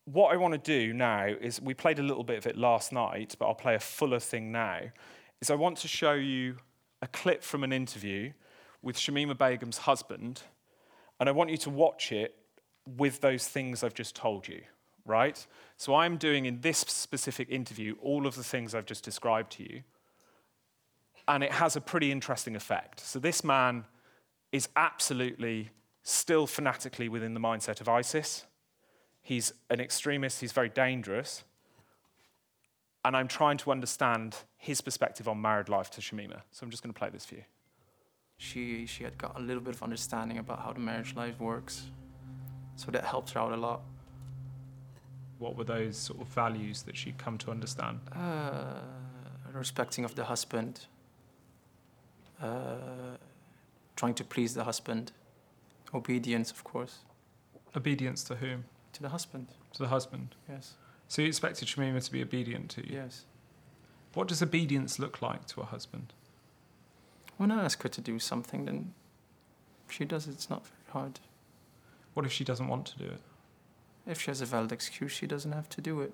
What I want to do now is we played a little bit of it last night, but I'll play a fuller thing now. Is I want to show you a clip from an interview with Shamima Begum's husband, and I want you to watch it with those things I've just told you, right? So I'm doing in this specific interview all of the things I've just described to you, and it has a pretty interesting effect. So this man is absolutely still fanatically within the mindset of ISIS. He's an extremist, he's very dangerous. And I'm trying to understand his perspective on married life to Shamima. So I'm just going to play this for you. She, she had got a little bit of understanding about how the marriage life works so that helped her out a lot. What were those sort of values that she'd come to understand? Uh, respecting of the husband, uh, trying to please the husband, obedience, of course. Obedience to whom? To the husband. To the husband? Yes. So you expected Shamima to be obedient to you? Yes. What does obedience look like to a husband? When I ask her to do something, then she does it. It's not very hard. What if she doesn't want to do it? If she has a valid excuse, she doesn't have to do it.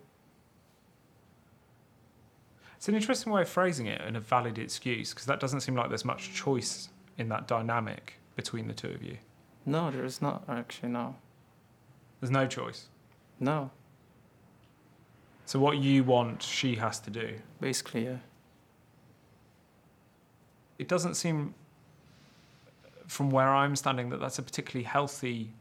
It's an interesting way of phrasing it and a valid excuse because that doesn't seem like there's much choice in that dynamic between the two of you. No, there is not actually, no. There's no choice? No. So what you want, she has to do? Basically, yeah. It doesn't seem, from where I'm standing, that that's a particularly healthy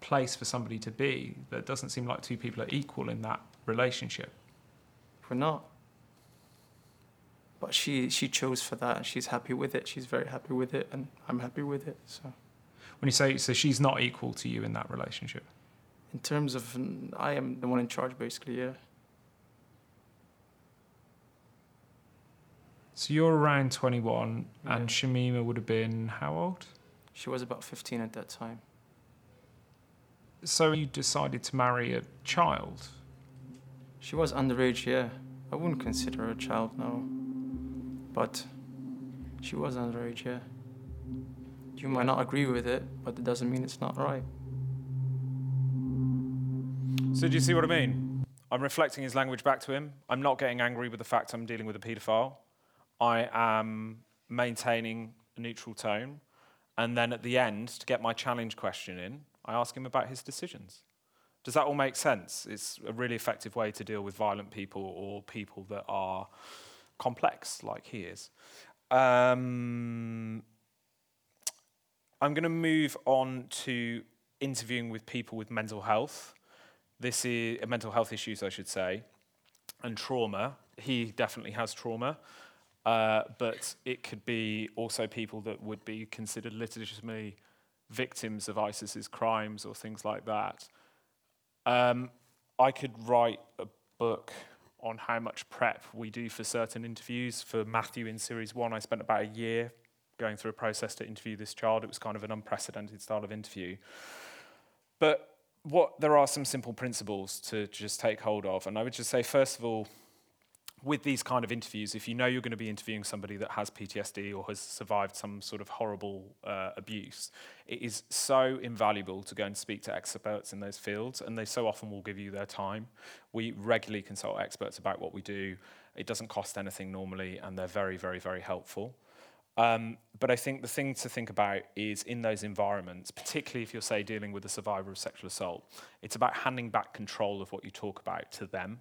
place for somebody to be. That doesn't seem like two people are equal in that relationship. We're not. But she she chose for that, and she's happy with it. She's very happy with it, and I'm happy with it. So. When you say so, she's not equal to you in that relationship. In terms of, I am the one in charge, basically. Yeah. So you're around 21, yeah. and Shamima would have been how old? She was about 15 at that time. So you decided to marry a child? She was underage, yeah. I wouldn't consider her a child, no. But she was underage, yeah. You might not agree with it, but it doesn't mean it's not right. So do you see what I mean? I'm reflecting his language back to him. I'm not getting angry with the fact I'm dealing with a paedophile. I am maintaining a neutral tone. And then at the end, to get my challenge question in, I ask him about his decisions. Does that all make sense? It's a really effective way to deal with violent people or people that are complex, like he is. Um, I'm going to move on to interviewing with people with mental health. This is uh, mental health issues, I should say. and trauma. He definitely has trauma. Uh, but it could be also people that would be considered legitimately victims of ISIS's crimes or things like that. Um, I could write a book on how much prep we do for certain interviews. For Matthew in series one, I spent about a year going through a process to interview this child. It was kind of an unprecedented style of interview. But what there are some simple principles to just take hold of. And I would just say, first of all, with these kind of interviews, if you know you're going to be interviewing somebody that has PTSD or has survived some sort of horrible uh, abuse, it is so invaluable to go and speak to experts in those fields, and they so often will give you their time. We regularly consult experts about what we do. It doesn't cost anything normally, and they're very, very, very helpful. Um, but I think the thing to think about is in those environments, particularly if you're, say, dealing with a survivor of sexual assault, it's about handing back control of what you talk about to them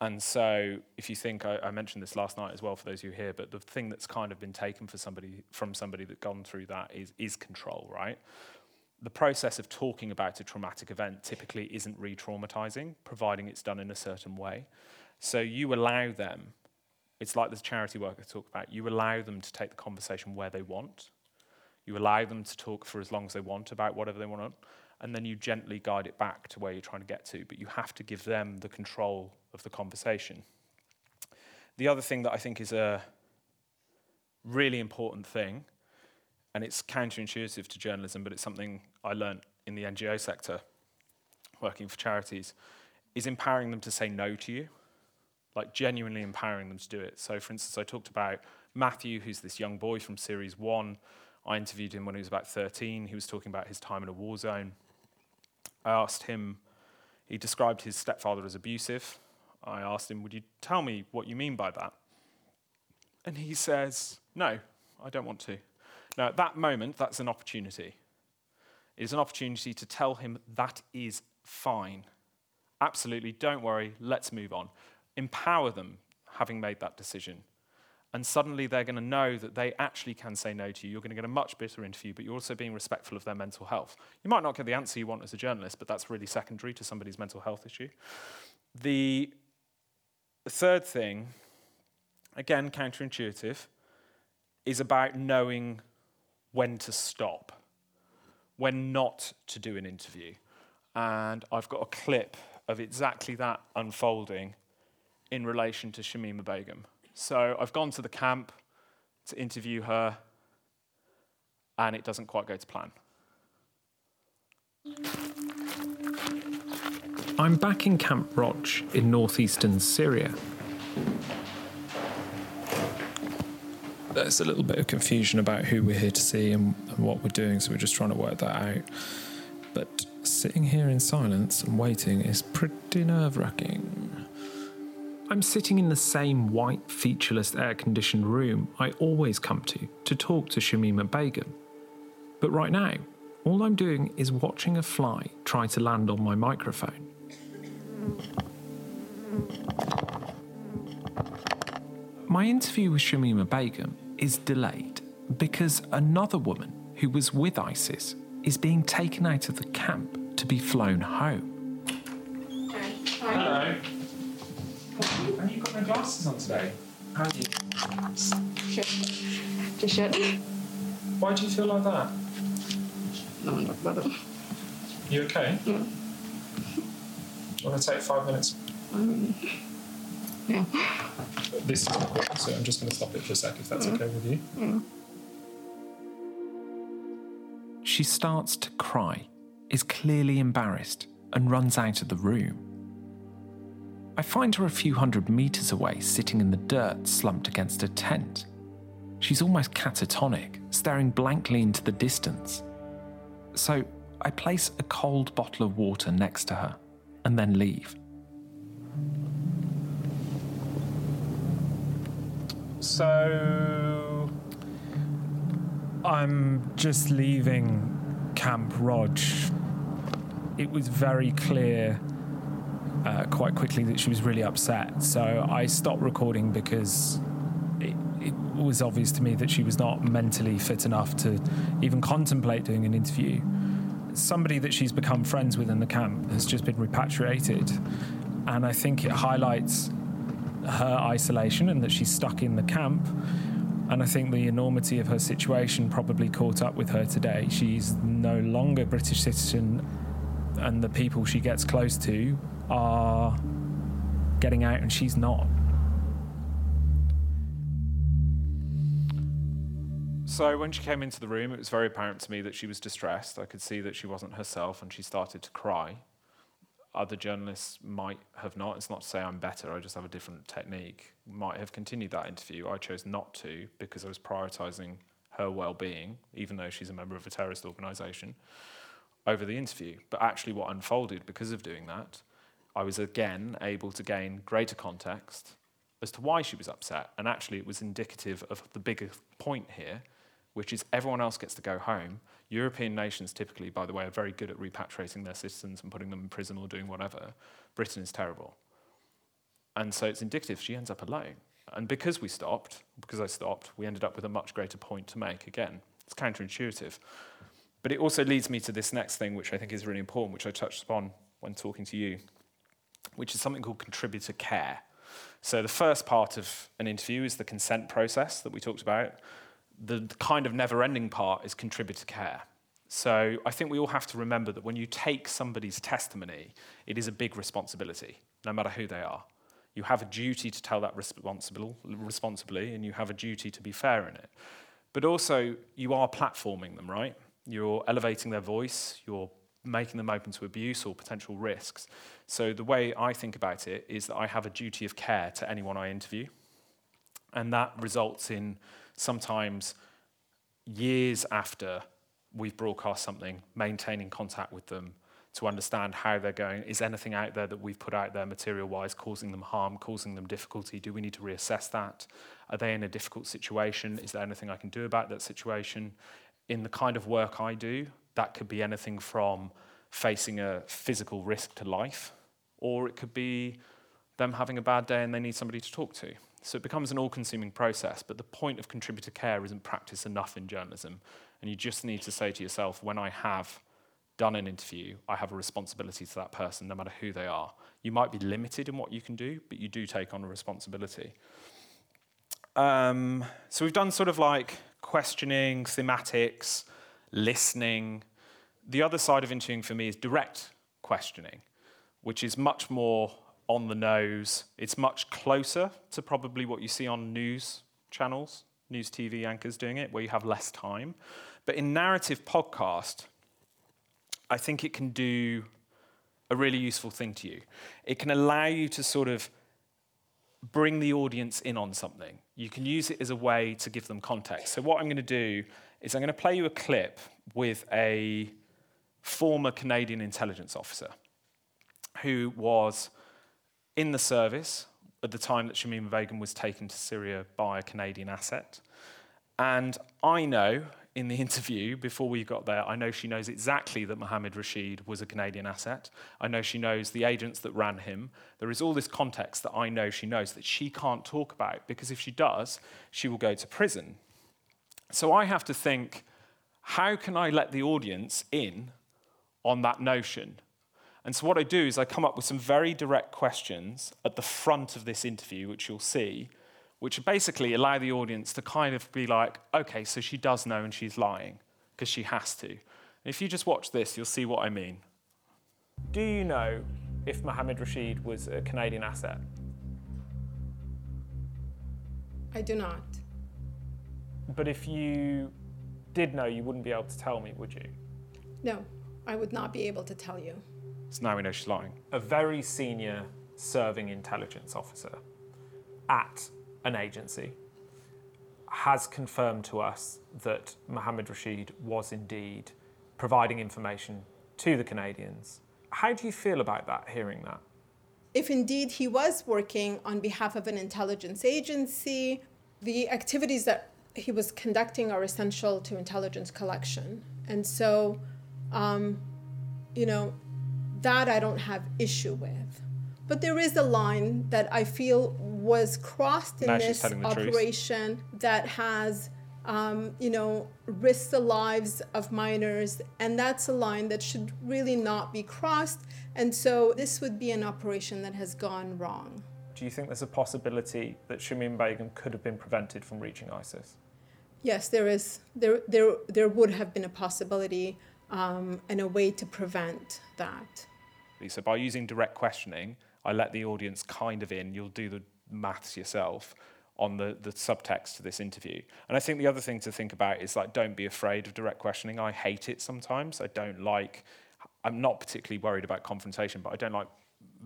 and so, if you think, I, I, mentioned this last night as well for those who hear, but the thing that's kind of been taken for somebody from somebody that's gone through that is is control, right? The process of talking about a traumatic event typically isn't re-traumatizing, providing it's done in a certain way. So you allow them. It's like the charity work I talk about. You allow them to take the conversation where they want. You allow them to talk for as long as they want about whatever they want, and then you gently guide it back to where you're trying to get to. But you have to give them the control of the conversation. The other thing that I think is a really important thing, and it's counterintuitive to journalism, but it's something I learned in the NGO sector, working for charities, is empowering them to say no to you, like genuinely empowering them to do it. So, for instance, I talked about Matthew, who's this young boy from Series 1. I interviewed him when he was about 13. He was talking about his time in a war zone. I asked him, he described his stepfather as abusive. I asked him, Would you tell me what you mean by that? And he says, No, I don't want to. Now, at that moment, that's an opportunity. It is an opportunity to tell him that is fine. Absolutely, don't worry, let's move on. Empower them having made that decision. And suddenly they're going to know that they actually can say no to you. You're going to get a much better interview, but you're also being respectful of their mental health. You might not get the answer you want as a journalist, but that's really secondary to somebody's mental health issue. The third thing, again counterintuitive, is about knowing when to stop, when not to do an interview. And I've got a clip of exactly that unfolding in relation to Shamima Begum. So I've gone to the camp to interview her, and it doesn't quite go to plan. I'm back in Camp Roj in northeastern Syria. There's a little bit of confusion about who we're here to see and, and what we're doing, so we're just trying to work that out. But sitting here in silence and waiting is pretty nerve wracking. I'm sitting in the same white, featureless, air conditioned room I always come to to talk to Shamima Begum. But right now, all I'm doing is watching a fly try to land on my microphone. My interview with Shamima Begum is delayed because another woman who was with ISIS is being taken out of the camp to be flown home. Glasses on today? How are you? Shit. Just shit. Why do you feel like that? No, not better. You okay? Yeah. Want to take five minutes? Um, yeah. This is quick, so I'm just going to stop it for a sec if that's Yeah. okay with you. Yeah. She starts to cry, is clearly embarrassed, and runs out of the room. I find her a few hundred metres away, sitting in the dirt, slumped against a tent. She's almost catatonic, staring blankly into the distance. So I place a cold bottle of water next to her and then leave. So I'm just leaving Camp Roj. It was very clear uh, quite quickly that she was really upset. So I stopped recording because it, it was obvious to me that she was not mentally fit enough to even contemplate doing an interview. Somebody that she's become friends with in the camp has just been repatriated. And I think it highlights her isolation and that she's stuck in the camp. And I think the enormity of her situation probably caught up with her today. She's no longer British citizen, and the people she gets close to are getting out, and she's not. So when she came into the room, it was very apparent to me that she was distressed. I could see that she wasn't herself, and she started to cry. Other journalists might have not. It's not to say I'm better, I just have a different technique. Might have continued that interview. I chose not to because I was prioritizing her well being, even though she's a member of a terrorist organization, over the interview. But actually, what unfolded because of doing that, I was again able to gain greater context as to why she was upset. And actually, it was indicative of the bigger point here, which is everyone else gets to go home. European nations typically, by the way, are very good at repatriating their citizens and putting them in prison or doing whatever. Britain is terrible. And so it's indicative she ends up alone. And because we stopped, because I stopped, we ended up with a much greater point to make again. It's counterintuitive. But it also leads me to this next thing, which I think is really important, which I touched upon when talking to you, which is something called contributor care. So the first part of an interview is the consent process that we talked about the kind of never ending part is contributor care. So I think we all have to remember that when you take somebody's testimony, it is a big responsibility, no matter who they are. You have a duty to tell that responsibly, and you have a duty to be fair in it. But also, you are platforming them, right? You're elevating their voice, you're making them open to abuse or potential risks. So the way I think about it is that I have a duty of care to anyone I interview. And that results in sometimes years after we've broadcast something, maintaining contact with them to understand how they're going. Is anything out there that we've put out there material wise causing them harm, causing them difficulty? Do we need to reassess that? Are they in a difficult situation? Is there anything I can do about that situation? In the kind of work I do, that could be anything from facing a physical risk to life, or it could be them having a bad day and they need somebody to talk to. So it becomes an all consuming process, but the point of contributor care isn't practiced enough in journalism. And you just need to say to yourself, when I have done an interview, I have a responsibility to that person, no matter who they are. You might be limited in what you can do, but you do take on a responsibility. Um, so we've done sort of like questioning, thematics, listening. The other side of interviewing for me is direct questioning, which is much more on the nose. It's much closer to probably what you see on news channels, news TV anchors doing it, where you have less time. But in narrative podcast, I think it can do a really useful thing to you. It can allow you to sort of bring the audience in on something. You can use it as a way to give them context. So, what I'm going to do is I'm going to play you a clip with a former Canadian intelligence officer who was in the service at the time that Shamima Begum was taken to Syria by a Canadian asset. And I know in the interview before we got there, I know she knows exactly that Mohammed Rashid was a Canadian asset. I know she knows the agents that ran him. There is all this context that I know she knows that she can't talk about because if she does, she will go to prison. So I have to think how can I let the audience in on that notion? And so, what I do is I come up with some very direct questions at the front of this interview, which you'll see, which basically allow the audience to kind of be like, okay, so she does know and she's lying, because she has to. And if you just watch this, you'll see what I mean. Do you know if Mohammed Rashid was a Canadian asset? I do not. But if you did know, you wouldn't be able to tell me, would you? No, I would not be able to tell you. So now we know she's lying. A very senior serving intelligence officer at an agency has confirmed to us that Mohammed Rashid was indeed providing information to the Canadians. How do you feel about that, hearing that? If indeed he was working on behalf of an intelligence agency, the activities that he was conducting are essential to intelligence collection. And so, um, you know, that I don't have issue with. But there is a line that I feel was crossed in now this operation truth. that has um, you know, risked the lives of minors, and that's a line that should really not be crossed. And so this would be an operation that has gone wrong. Do you think there's a possibility that Shamim Begum could have been prevented from reaching ISIS? Yes, there is. There, there, there would have been a possibility um, and a way to prevent that. So by using direct questioning, I let the audience kind of in. You'll do the maths yourself on the, the subtext to this interview. And I think the other thing to think about is like, don't be afraid of direct questioning. I hate it sometimes. I don't like, I'm not particularly worried about confrontation, but I don't like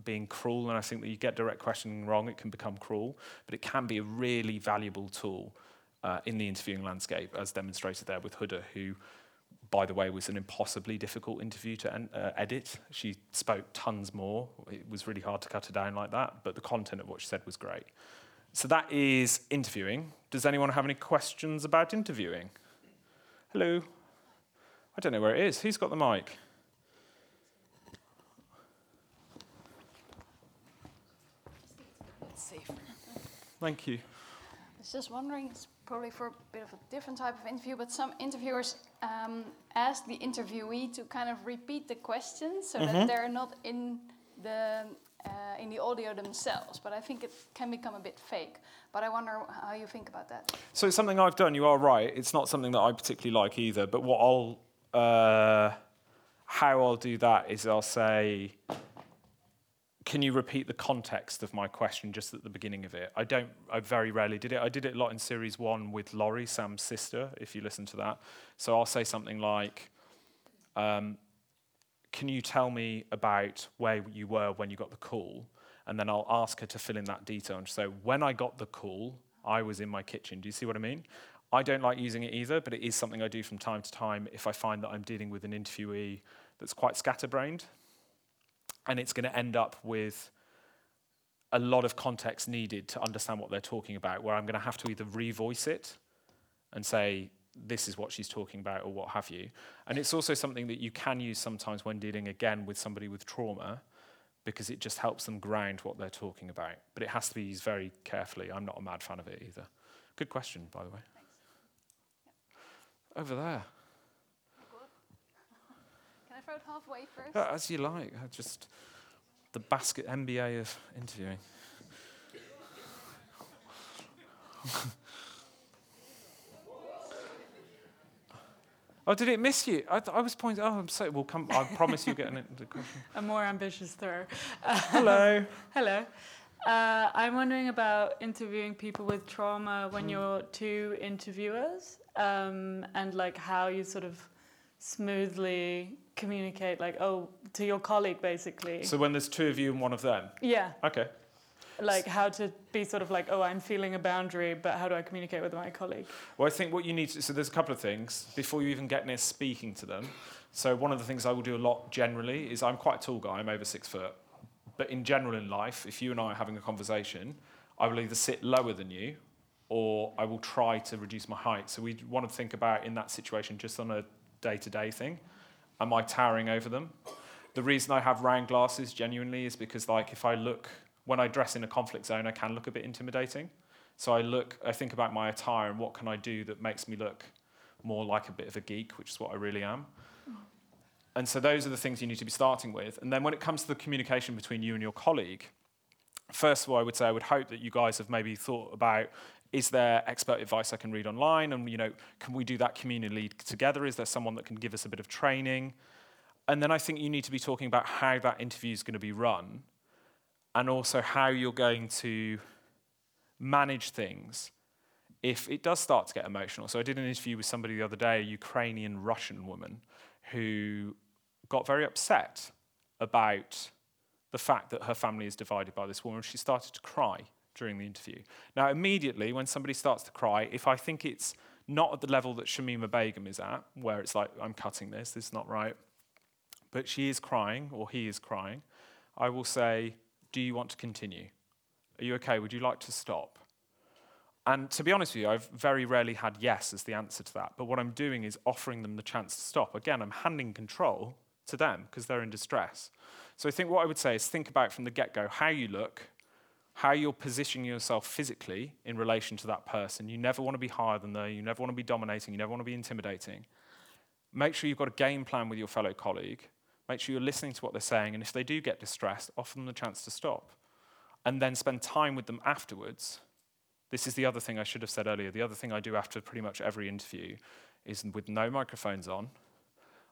being cruel. And I think that you get direct questioning wrong, it can become cruel, but it can be a really valuable tool uh, in the interviewing landscape, as demonstrated there with Huda, who, by the way, was an impossibly difficult interview to uh, edit. She spoke tons more. It was really hard to cut her down like that, but the content of what she said was great. So that is interviewing. Does anyone have any questions about interviewing? Hello? I don't know where it is. Who's got the mic? Thank you. Was just wondering, it's probably for a bit of a different type of interview, but some interviewers um, ask the interviewee to kind of repeat the questions so mm-hmm. that they're not in the uh, in the audio themselves, but I think it can become a bit fake. But I wonder how you think about that. So it's something I've done. You are right. It's not something that I particularly like either. But what I'll, uh, how I'll do that is I'll say, can you repeat the context of my question just at the beginning of it? I don't. I very rarely did it. I did it a lot in series one with Laurie, Sam's sister. If you listen to that, so I'll say something like. Um, can you tell me about where you were when you got the call? And then I'll ask her to fill in that detail and say, when I got the call, I was in my kitchen. Do you see what I mean? I don't like using it either, but it is something I do from time to time if I find that I'm dealing with an interviewee that's quite scatterbrained. And it's going to end up with a lot of context needed to understand what they're talking about, where I'm going to have to either revoice it and say, this is what she's talking about or what have you. And it's also something that you can use sometimes when dealing again with somebody with trauma because it just helps them ground what they're talking about. But it has to be used very carefully. I'm not a mad fan of it either. Good question, by the way. Over there. Can I throw halfway first? Uh, as you like. I just the basket MBA of interviewing. Oh, did it miss you? I, th- I was pointing. Oh, I'm sorry. We'll come. I promise you'll get an question. A more ambitious throw. Hello. Hello. Uh, I'm wondering about interviewing people with trauma when mm. you're two interviewers, um, and like how you sort of smoothly communicate, like oh, to your colleague, basically. So when there's two of you and one of them. Yeah. Okay like how to be sort of like, oh, I'm feeling a boundary, but how do I communicate with my colleague? Well, I think what you need to, so there's a couple of things before you even get near speaking to them. So one of the things I will do a lot generally is I'm quite a tall guy, I'm over six foot. But in general in life, if you and I are having a conversation, I will either sit lower than you or I will try to reduce my height. So we want to think about in that situation just on a day to day thing. Am I towering over them? The reason I have round glasses genuinely is because like if I look when I dress in a conflict zone, I can look a bit intimidating. So I look, I think about my attire and what can I do that makes me look more like a bit of a geek, which is what I really am. And so those are the things you need to be starting with. And then when it comes to the communication between you and your colleague, first of all, I would say I would hope that you guys have maybe thought about is there expert advice I can read online? And you know, can we do that communally together? Is there someone that can give us a bit of training? And then I think you need to be talking about how that interview is going to be run and also how you're going to manage things if it does start to get emotional. So I did an interview with somebody the other day, a Ukrainian Russian woman, who got very upset about the fact that her family is divided by this woman. She started to cry during the interview. Now, immediately, when somebody starts to cry, if I think it's not at the level that Shamima Begum is at, where it's like, I'm cutting this, this is not right, but she is crying, or he is crying, I will say, do you want to continue? Are you okay? Would you like to stop? And to be honest with you, I've very rarely had yes as the answer to that. But what I'm doing is offering them the chance to stop. Again, I'm handing control to them because they're in distress. So I think what I would say is think about from the get go how you look, how you're positioning yourself physically in relation to that person. You never want to be higher than them, you never want to be dominating, you never want to be intimidating. Make sure you've got a game plan with your fellow colleague. Make sure you're listening to what they're saying, and if they do get distressed, offer them the chance to stop. And then spend time with them afterwards. This is the other thing I should have said earlier. The other thing I do after pretty much every interview is with no microphones on.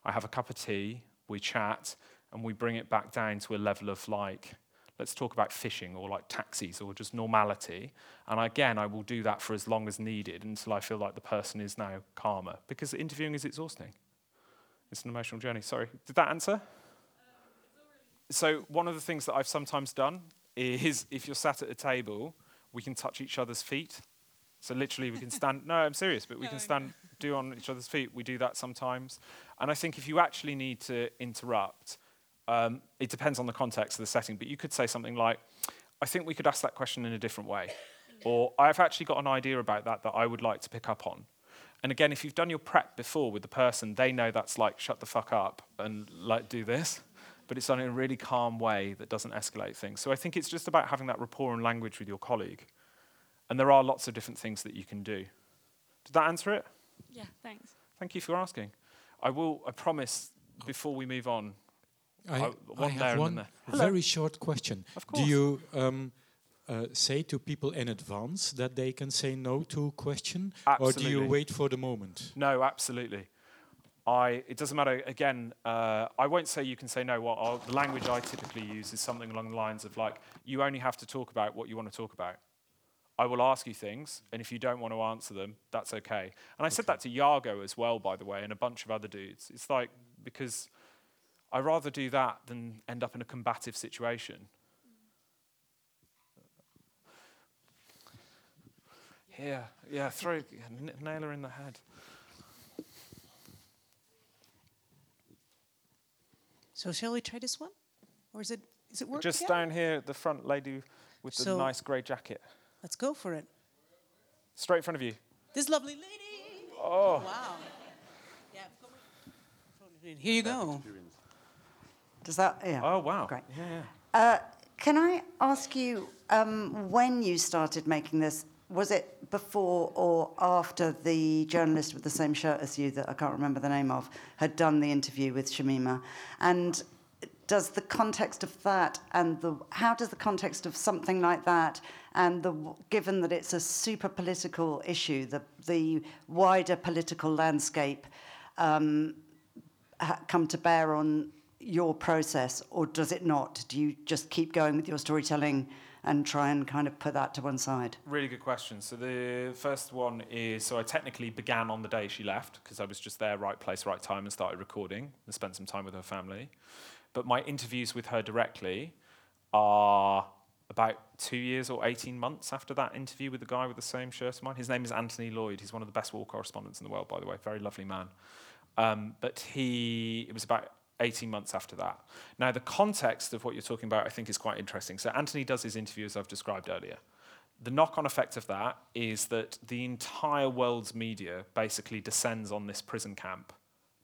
I have a cup of tea, we chat, and we bring it back down to a level of like, let's talk about fishing or like taxis or just normality. And again, I will do that for as long as needed until I feel like the person is now calmer because interviewing is exhausting. It's an emotional journey. Sorry, did that answer? So, one of the things that I've sometimes done is if you're sat at a table, we can touch each other's feet. So, literally, we can stand. no, I'm serious, but we can stand, do on each other's feet. We do that sometimes. And I think if you actually need to interrupt, um, it depends on the context of the setting, but you could say something like, I think we could ask that question in a different way. Or I've actually got an idea about that that I would like to pick up on. And again, if you've done your prep before with the person, they know that's like shut the fuck up and like do this. But it's done in a really calm way that doesn't escalate things. So I think it's just about having that rapport and language with your colleague. And there are lots of different things that you can do. Did that answer it? Yeah, thanks. Thank you for asking. I will, I promise, before we move on, I, I, I have one very short question. Do you um, uh, say to people in advance that they can say no to a question, absolutely. or do you wait for the moment? No, absolutely. I, it doesn't matter. Again, uh, I won't say you can say no. What I'll, the language I typically use is something along the lines of like, you only have to talk about what you want to talk about. I will ask you things, and if you don't want to answer them, that's okay. And I okay. said that to Yago as well, by the way, and a bunch of other dudes. It's like because I'd rather do that than end up in a combative situation. Yeah, yeah, throw, yeah, nail her in the head. So shall we try this one, or is it is it working? Just down here, the front lady with so the nice grey jacket. Let's go for it. Straight in front of you. This lovely lady. Oh. Wow. Yeah. Here you go. Does that? Yeah. Oh wow. Great. Yeah. yeah. Uh, can I ask you um, when you started making this? Was it before or after the journalist with the same shirt as you that I can't remember the name of had done the interview with Shamima? And does the context of that and the how does the context of something like that and the given that it's a super political issue, the the wider political landscape um, come to bear on your process, or does it not? Do you just keep going with your storytelling and try and kind of put that to one side? Really good question. So the first one is so I technically began on the day she left because I was just there, right place, right time, and started recording and spent some time with her family. But my interviews with her directly are about two years or 18 months after that interview with the guy with the same shirt as mine. His name is Anthony Loyd. He's one of the best war correspondents in the world, by the way. Very lovely man. Um, but he, it was about 18 months after that. Now, the context of what you're talking about, I think, is quite interesting. So, Anthony does his interview as I've described earlier. The knock on effect of that is that the entire world's media basically descends on this prison camp,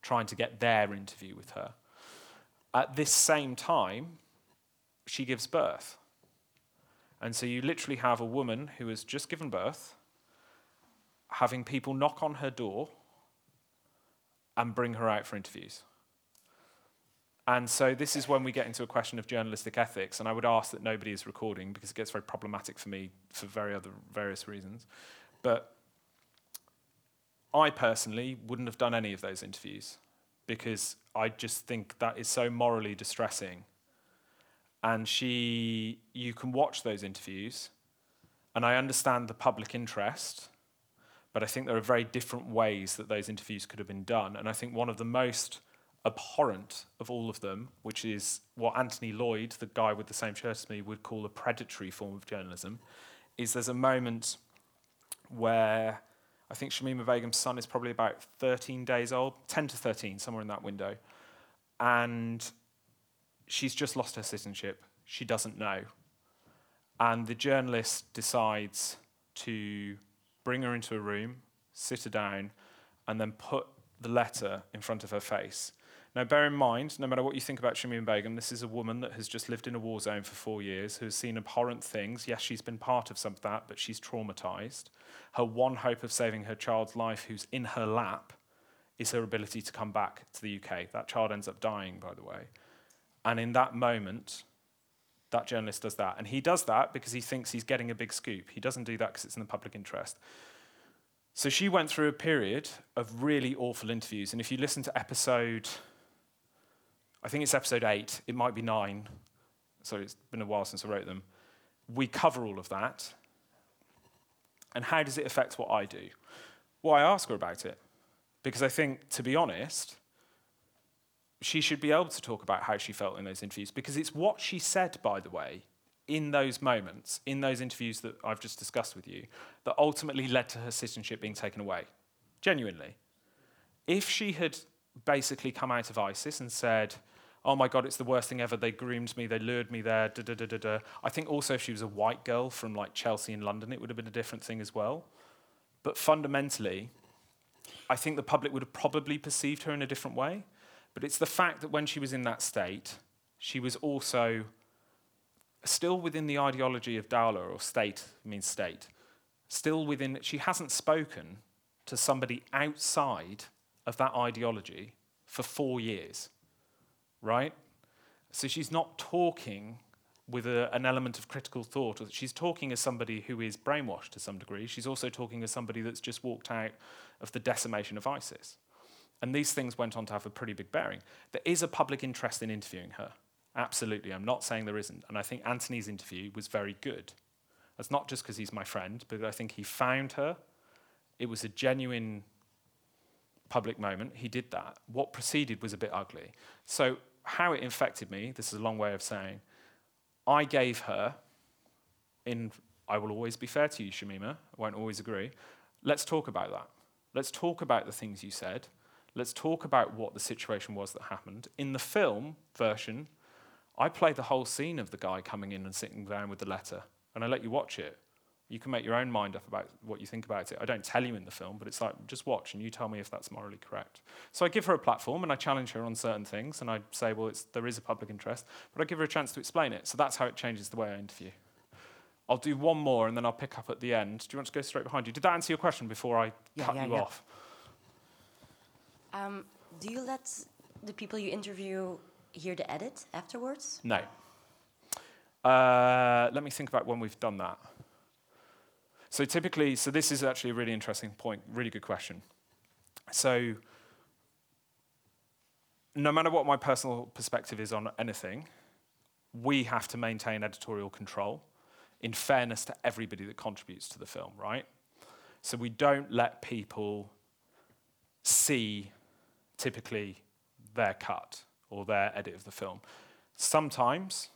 trying to get their interview with her. At this same time, she gives birth. And so you literally have a woman who has just given birth, having people knock on her door and bring her out for interviews. And so this is when we get into a question of journalistic ethics, and I would ask that nobody is recording because it gets very problematic for me for very other various reasons. But I personally wouldn't have done any of those interviews because I just think that is so morally distressing. And she, you can watch those interviews, and I understand the public interest, but I think there are very different ways that those interviews could have been done. And I think one of the most abhorrent of all of them, which is what Anthony Loyd, the guy with the same shirt as me, would call a predatory form of journalism, is there's a moment where I think Shamima Begum's son is probably about 13 days old, 10 to 13, somewhere in that window. And she's just lost her citizenship. She doesn't know. And the journalist decides to bring her into a room, sit her down, and then put the letter in front of her face. Now, bear in mind, no matter what you think about Shamima Begum, this is a woman that has just lived in a war zone for four years, who has seen abhorrent things. Yes, she's been part of some of that, but she's traumatized. Her one hope of saving her child's life, who's in her lap, is her ability to come back to the UK. That child ends up dying, by the way. And in that moment, that journalist does that. And he does that because he thinks he's getting a big scoop. He doesn't do that because it's in the public interest. So she went through a period of really awful interviews. And if you listen to episode I think it's episode eight, it might be nine. Sorry, it's been a while since I wrote them. We cover all of that. And how does it affect what I do? Well, I ask her about it. Because I think, to be honest, she should be able to talk about how she felt in those interviews. Because it's what she said, by the way, in those moments, in those interviews that I've just discussed with you, that ultimately led to her citizenship being taken away. Genuinely. If she had basically come out of ISIS and said, oh my God, it's the worst thing ever. They groomed me, they lured me there. Da, da, da, da, da. I think also if she was a white girl from like Chelsea in London, it would have been a different thing as well. But fundamentally, I think the public would have probably perceived her in a different way. But it's the fact that when she was in that state, she was also still within the ideology of Dawla, or state means state, still within, she hasn't spoken to somebody outside of that ideology for four years, right? So she's not talking with a, an element of critical thought. She's talking as somebody who is brainwashed to some degree. She's also talking as somebody that's just walked out of the decimation of ISIS. And these things went on to have a pretty big bearing. There is a public interest in interviewing her. Absolutely. I'm not saying there isn't. And I think Anthony's interview was very good. That's not just because he's my friend, but I think he found her. It was a genuine public moment. He did that. What preceded was a bit ugly. So, how it infected me, this is a long way of saying, I gave her, in I will always be fair to you, Shamima, I won't always agree. Let's talk about that. Let's talk about the things you said. Let's talk about what the situation was that happened. In the film version, I play the whole scene of the guy coming in and sitting down with the letter, and I let you watch it. You can make your own mind up about what you think about it. I don't tell you in the film, but it's like, just watch and you tell me if that's morally correct. So I give her a platform and I challenge her on certain things and I say, well, there is a public interest, but I give her a chance to explain it. So that's how it changes the way I interview. I'll do one more and then I'll pick up at the end. Do you want to go straight behind you? Did that answer your question before I yeah, cut yeah, you yeah. off? Um, do you let the people you interview hear the edit afterwards? No. Uh, let me think about when we've done that. So typically, so this is actually a really interesting point, really good question. So no matter what my personal perspective is on anything, we have to maintain editorial control in fairness to everybody that contributes to the film, right? So we don't let people see typically their cut or their edit of the film. Sometimes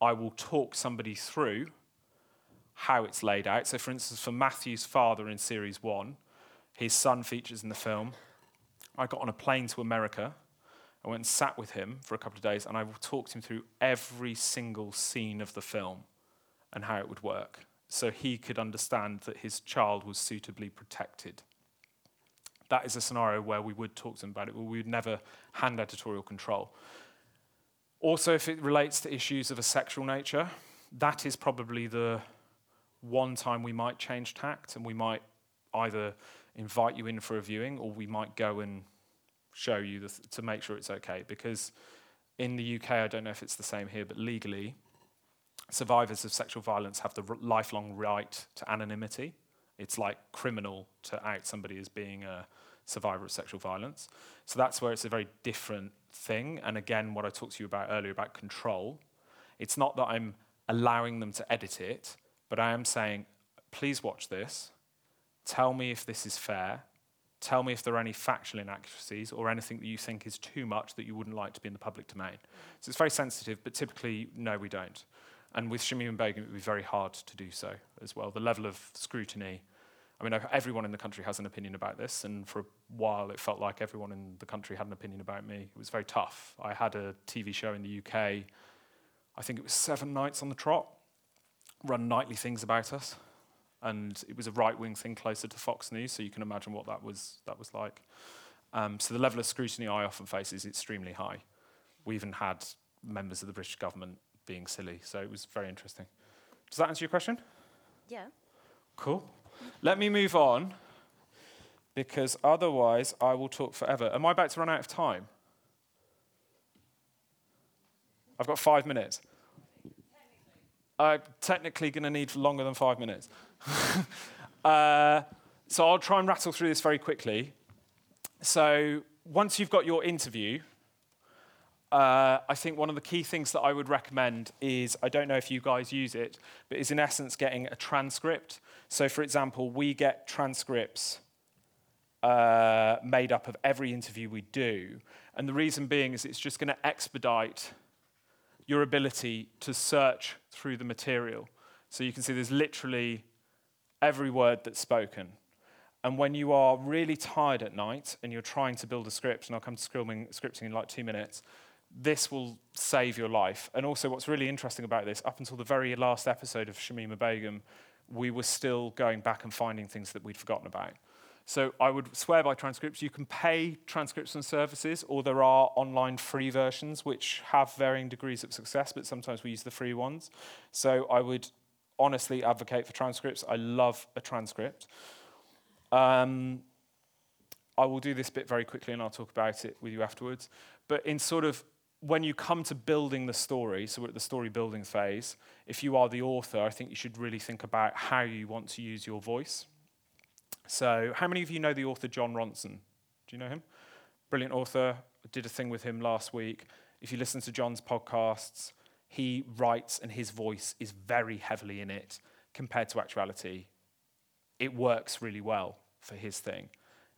I will talk somebody through how it's laid out. So, for instance, for Matthew's father in series one, his son features in the film. I got on a plane to America. I went and sat with him for a couple of days, and I talked him through every single scene of the film and how it would work, so he could understand that his child was suitably protected. That is a scenario where we would talk to him about it, but we would never hand editorial control. Also, if it relates to issues of a sexual nature, that is probably the one time we might change tact and we might either invite you in for a viewing or we might go and show you th- to make sure it's okay. Because in the UK, I don't know if it's the same here, but legally, survivors of sexual violence have the r- lifelong right to anonymity. It's like criminal to out somebody as being a survivor of sexual violence. So that's where it's a very different thing. And again, what I talked to you about earlier about control, it's not that I'm allowing them to edit it, but I am saying, please watch this. Tell me if this is fair. Tell me if there are any factual inaccuracies or anything that you think is too much that you wouldn't like to be in the public domain. So it's very sensitive, but typically, no, we don't. And with Shamima Begum, it would be very hard to do so as well. The level of scrutiny, I mean, everyone in the country has an opinion about this, and for a while it felt like everyone in the country had an opinion about me. It was very tough. I had a TV show in the UK, I think it was seven nights on the trot, run nightly things about us, and it was a right wing thing closer to Fox News, so you can imagine what that was that was like. Um, so the level of scrutiny I often face is extremely high. We even had members of the British government being silly, so it was very interesting. Does that answer your question? Yeah. Cool. Let me move on because otherwise I will talk forever. Am I about to run out of time? I've got five minutes. I'm technically going to need longer than five minutes. uh, so I'll try and rattle through this very quickly. So once you've got your interview, uh, I think one of the key things that I would recommend is I don't know if you guys use it, but is in essence getting a transcript. So, for example, we get transcripts uh, made up of every interview we do. And the reason being is it's just going to expedite your ability to search through the material. So you can see there's literally every word that's spoken. And when you are really tired at night and you're trying to build a script, and I'll come to scripting, in like two minutes, this will save your life. And also, what's really interesting about this, up until the very last episode of Shamima Begum, we were still going back and finding things that we'd forgotten about. So I would swear by transcripts. You can pay transcription services, or there are online free versions which have varying degrees of success, but sometimes we use the free ones. So I would honestly advocate for transcripts. I love a transcript. Um, I will do this bit very quickly and I'll talk about it with you afterwards. But in sort of when you come to building the story, so we're at the story building phase, if you are the author, I think you should really think about how you want to use your voice. So, how many of you know the author Jon Ronson? Do you know him? Brilliant author. I did a thing with him last week. If you listen to Jon's podcasts, he writes and his voice is very heavily in it compared to actuality. It works really well for his thing.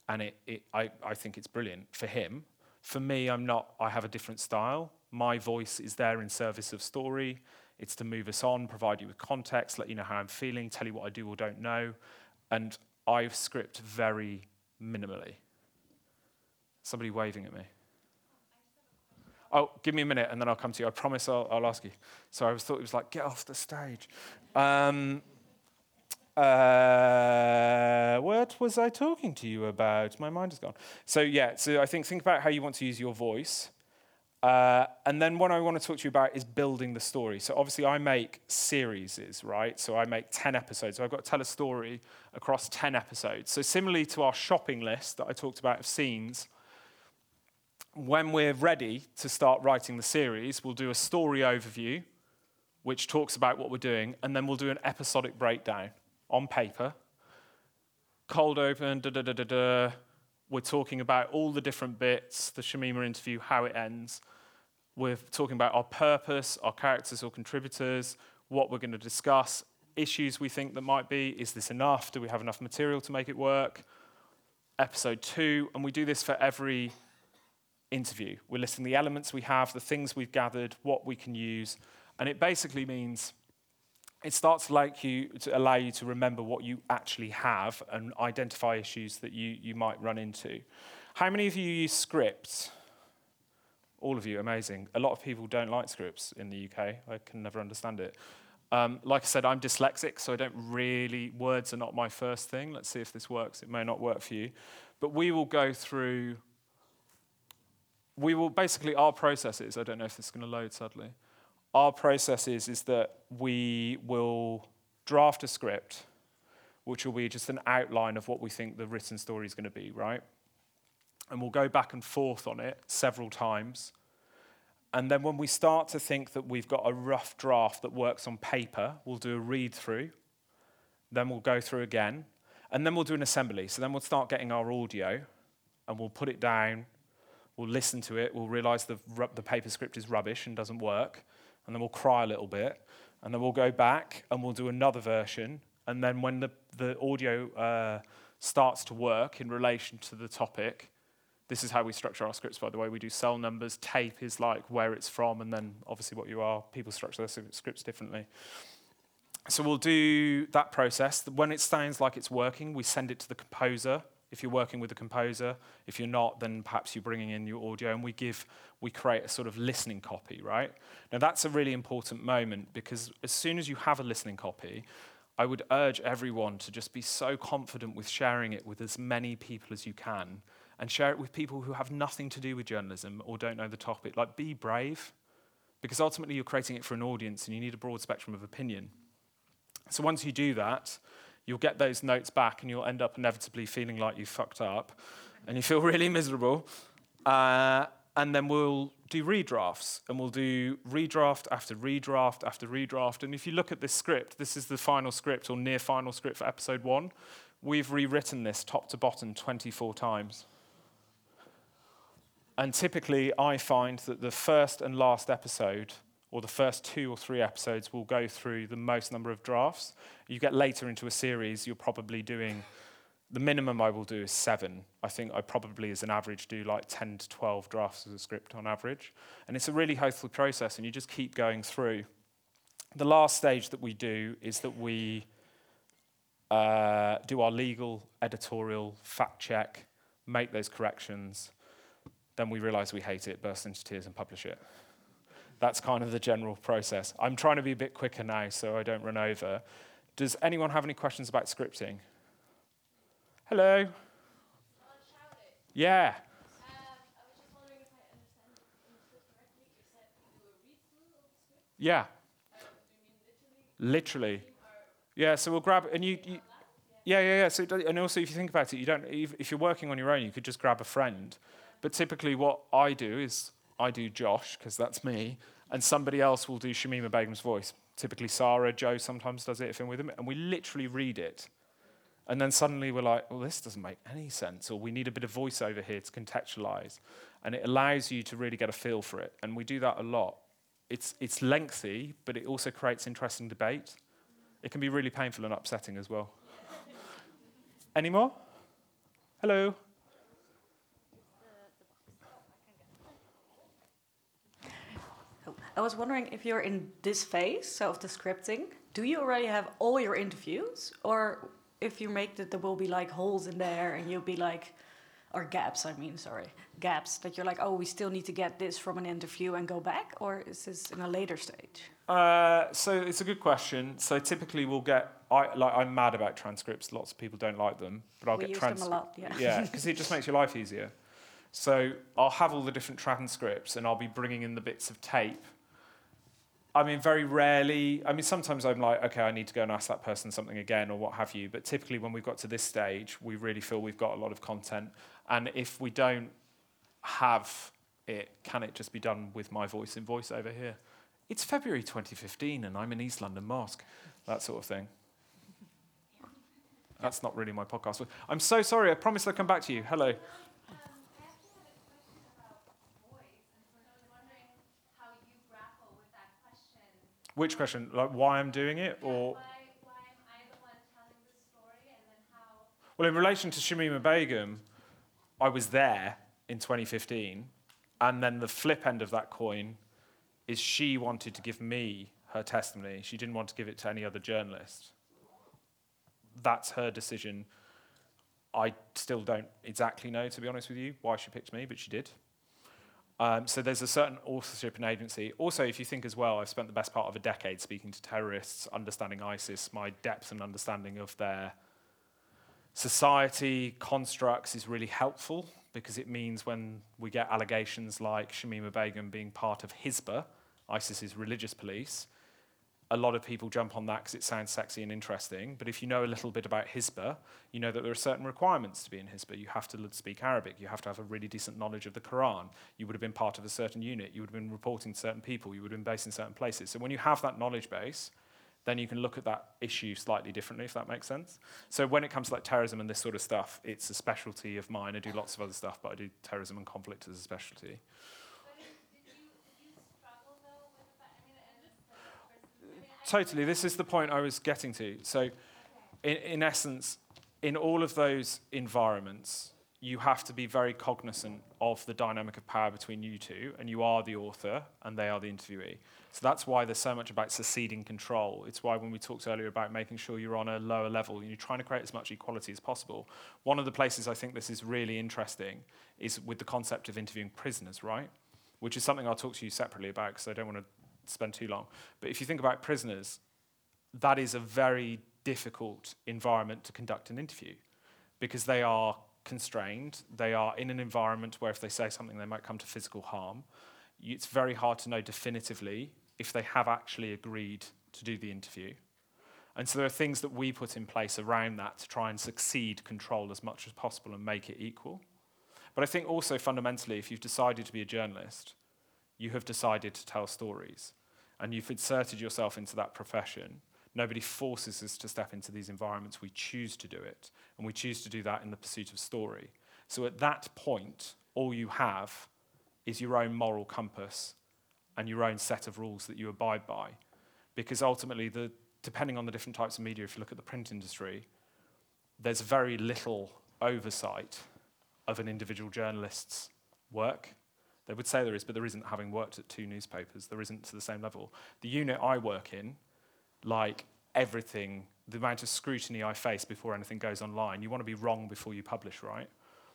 And it, it, I, I think it's brilliant for him. For me, I'm not, I have a different style. My voice is there in service of story. It's to move us on, provide you with context, let you know how I'm feeling, tell you what I do or don't know. And I script very minimally. Somebody waving at me. Oh, give me a minute and then I'll come to you. I promise I'll, I'll ask you. So I was thought it was like, get off the stage. Um, uh, what was I talking to you about? My mind is gone. So yeah, so I think think about how you want to use your voice. Uh, and then what I want to talk to you about is building the story. So obviously I make series, right? So I make 10 episodes. So I've got to tell a story across 10 episodes. So similarly to our shopping list that I talked about of scenes, when we're ready to start writing the series, we'll do a story overview, which talks about what we're doing, and then we'll do an episodic breakdown on paper. Cold open, da da da da da we're talking about all the different bits, the Shamima interview, how it ends. We're talking about our purpose, our characters or contributors, what we're going to discuss, issues we think that might be. Is this enough? Do we have enough material to make it work? Episode two, and we do this for every interview. We're listing the elements we have, the things we've gathered, what we can use, and it basically means it starts like you to allow you to remember what you actually have and identify issues that you, you might run into. How many of you use scripts? All of you, amazing. A lot of people don't like scripts in the UK. I can never understand it. Um, like I said, I'm dyslexic, so I don't really, words are not my first thing. Let's see if this works. It may not work for you. But we will go through, we will basically, our processes, I don't know if this is going to load sadly our process is, is that we will draft a script, which will be just an outline of what we think the written story is going to be, right? And we'll go back and forth on it several times. And then when we start to think that we've got a rough draft that works on paper, we'll do a read through. Then we'll go through again. And then we'll do an assembly. So then we'll start getting our audio and we'll put it down. We'll listen to it. We'll realize the, the paper script is rubbish and doesn't work and then we'll cry a little bit, and then we'll go back and we'll do another version. And then when the, the audio uh, starts to work in relation to the topic, this is how we structure our scripts, by the way. We do cell numbers, tape is like where it's from, and then obviously what you are. People structure their scripts differently. So we'll do that process. When it sounds like it's working, we send it to the composer if you're working with a composer. If you're not, then perhaps you're bringing in your audio, and we give, we create a sort of listening copy, right? Now that's a really important moment because as soon as you have a listening copy, I would urge everyone to just be so confident with sharing it with as many people as you can, and share it with people who have nothing to do with journalism or don't know the topic. Like, be brave, because ultimately you're creating it for an audience and you need a broad spectrum of opinion. So once you do that, you'll get those notes back and you'll end up inevitably feeling like you fucked up and you feel really miserable. Uh, and then we'll do redrafts and we'll do redraft after redraft after redraft. And if you look at this script, this is the final script or near final script for episode one. We've rewritten this top to bottom 24 times. And typically, I find that the first and last episode, or the first two or three episodes, will go through the most number of drafts. You get later into a series, you're probably doing the minimum I will do is seven. I think I probably, as an average, do like 10 to 12 drafts of a script on average. And it's a really healthy process, and you just keep going through. The last stage that we do is that we uh, do our legal, editorial, fact check, make those corrections. Then we realize we hate it, burst into tears, and publish it. That's kind of the general process. I'm trying to be a bit quicker now so I don't run over. Does anyone have any questions about scripting? Hello. Yeah. Yeah. Literally. Yeah, so we'll grab and you, you yeah, yeah, yeah. So, and also, if you think about it, you don't. If you're working on your own, you could just grab a friend. But typically, what I do is I do Josh because that's me, and somebody else will do Shamima Begum's voice. Typically, Sarah, Joe sometimes does it if I'm with him, and we literally read it and then suddenly we're like, well, this doesn't make any sense, or we need a bit of voiceover here to contextualize. And it allows you to really get a feel for it. And we do that a lot. It's, it's lengthy, but it also creates interesting debate. It can be really painful and upsetting as well. Any more? Hello? I was wondering if you're in this phase of the scripting, do you already have all your interviews, or if you make that there will be like holes in there and you'll be like or gaps i mean sorry gaps that you're like oh we still need to get this from an interview and go back? Or is this in a later stage? Uh, so it's a good question. So typically we'll get I like I'm mad about transcripts. Lots of people don't like them but I'll we get transcripts yeah. Yeah because it just makes your life easier. So I'll have all the different transcripts and I'll be bringing in the bits of tape I mean, very rarely. I mean, sometimes I'm like, okay, I need to go and ask that person something again or what have you. But typically, when we've got to this stage, we really feel we've got a lot of content. And if we don't have it, can it just be done with my voice in voice over here? It's February 2015 and I'm in East London Mosque, that sort of thing. That's not really my podcast. I'm so sorry. I promise I'll come back to you. Hello. Which question? Like why I'm doing it, or? Well, in relation to Shamima Begum, I was there in 2015, and then the flip end of that coin is she wanted to give me her testimony. She didn't want to give it to any other journalist. That's her decision. I still don't exactly know, to be honest with you, why she picked me, but she did. Um, so there's a certain authorship and agency. Also, if you think as well, I've spent the best part of a decade speaking to terrorists, understanding ISIS. My depth and understanding of their society constructs is really helpful because it means when we get allegations like Shamima Begum being part of Hisbah, ISIS's religious police, a lot of people jump on that because it sounds sexy and interesting. But if you know a little bit about Hisbah, you know that there are certain requirements to be in Hisbah. You have to speak Arabic. You have to have a really decent knowledge of the Quran. You would have been part of a certain unit. You would have been reporting to certain people. You would have been based in certain places. So when you have that knowledge base, then you can look at that issue slightly differently, if that makes sense. So when it comes to like terrorism and this sort of stuff, it's a specialty of mine. I do lots of other stuff, but I do terrorism and conflict as a specialty. Totally. This is the point I was getting to. So, in, in essence, in all of those environments, you have to be very cognizant of the dynamic of power between you two, and you are the author and they are the interviewee. So that's why there's so much about seceding control. It's why when we talked earlier about making sure you're on a lower level, and you're trying to create as much equality as possible. One of the places I think this is really interesting is with the concept of interviewing prisoners, right? Which is something I'll talk to you separately about because I don't want to spend too long. But if you think about prisoners, that is a very difficult environment to conduct an interview because they are constrained. They are in an environment where if they say something, they might come to physical harm. It's very hard to know definitively if they have actually agreed to do the interview. And so there are things that we put in place around that to try and succeed control as much as possible and make it equal. But I think also fundamentally, if you've decided to be a journalist, you have decided to tell stories and you've inserted yourself into that profession. Nobody forces us to step into these environments. We choose to do it, and we choose to do that in the pursuit of story. So at that point, all you have is your own moral compass and your own set of rules that you abide by. Because ultimately, the, depending on the different types of media, if you look at the print industry, there's very little oversight of an individual journalist's work. They would say there is, but there isn't, having worked at two newspapers, there isn't to the same level. The unit I work in, like everything, the amount of scrutiny I face before anything goes online, you want to be wrong before you publish, right?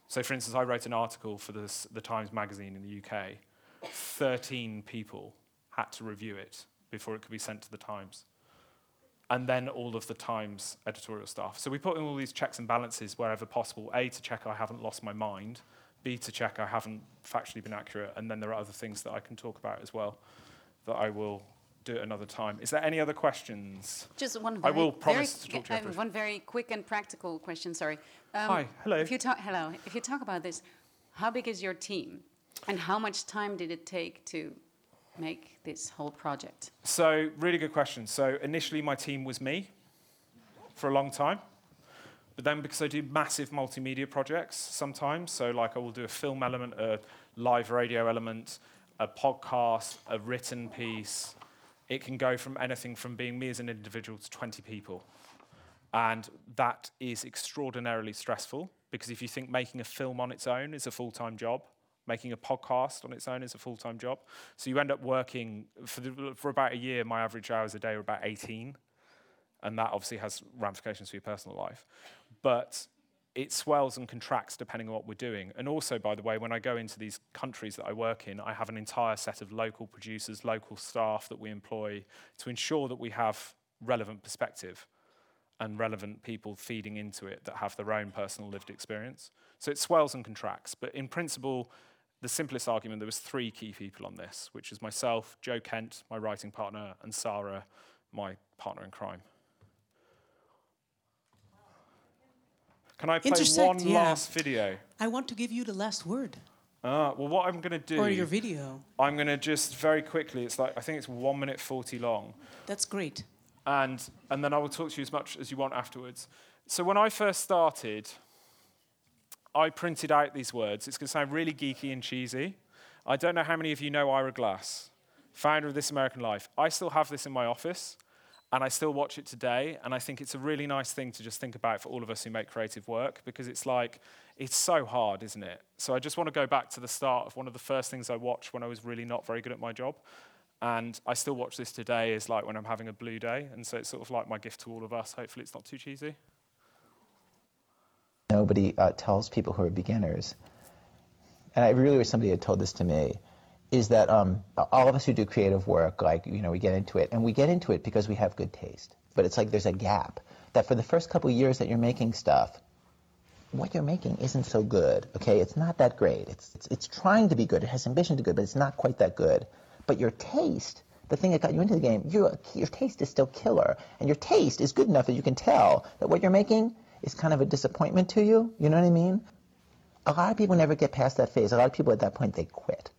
So, for instance, I wrote an article for this, the Times Magazine in the UK. 13 people had to review it before it could be sent to the Times. And then all of the Times editorial staff. So we put in all these checks and balances wherever possible A, to check I haven't lost my mind, B, to check I haven't factually been accurate, and then there are other things that I can talk about as well that I will do it another time. Is there any other questions? Just one. Very, I will promise to talk to you. one very quick and practical question. Sorry. Um, Hi. Hello. If you talk, hello. If you talk about this, how big is your team, and how much time did it take to make this whole project? So, really good question. So, initially, my team was me for a long time. But then, because I do massive multimedia projects sometimes, so like I will do a film element, a live radio element, a podcast, a written piece, it can go from anything from being me as an individual to 20 people. And that is extraordinarily stressful because if you think making a film on its own is a full time job, making a podcast on its own is a full time job. So you end up working for, the, for about a year, my average hours a day are about 18. And that obviously has ramifications for your personal life. But it swells and contracts depending on what we're doing. And also, by the way, when I go into these countries that I work in, I have an entire set of local producers, local staff that we employ to ensure that we have relevant perspective and relevant people feeding into it that have their own personal lived experience. So it swells and contracts. But in principle, the simplest argument, there was three key people on this, which is myself, Joe Kent, my writing partner, and Sarah, my partner in crime. Can I play Intersect, one yeah. last video? I want to give you the last word. Ah, well, what I'm going to do. Or your video. I'm going to just very quickly, it's like, I think it's one minute 40 long. That's great. And, and then I will talk to you as much as you want afterwards. So when I first started, I printed out these words. It's going to sound really geeky and cheesy. I don't know how many of you know Ira Glass, founder of This American Life. I still have this in my office. And I still watch it today, and I think it's a really nice thing to just think about for all of us who make creative work because it's like, it's so hard, isn't it? So I just want to go back to the start of one of the first things I watched when I was really not very good at my job. And I still watch this today as like when I'm having a blue day, and so it's sort of like my gift to all of us. Hopefully, it's not too cheesy. Nobody uh, tells people who are beginners, and I really wish somebody had told this to me is that um, all of us who do creative work, like, you know, we get into it, and we get into it because we have good taste. But it's like there's a gap that for the first couple years that you're making stuff, what you're making isn't so good, okay? It's not that great. It's, it's, it's trying to be good. It has ambition to be good, but it's not quite that good. But your taste, the thing that got you into the game, your, your taste is still killer. And your taste is good enough that you can tell that what you're making is kind of a disappointment to you. You know what I mean? A lot of people never get past that phase. A lot of people at that point, they quit.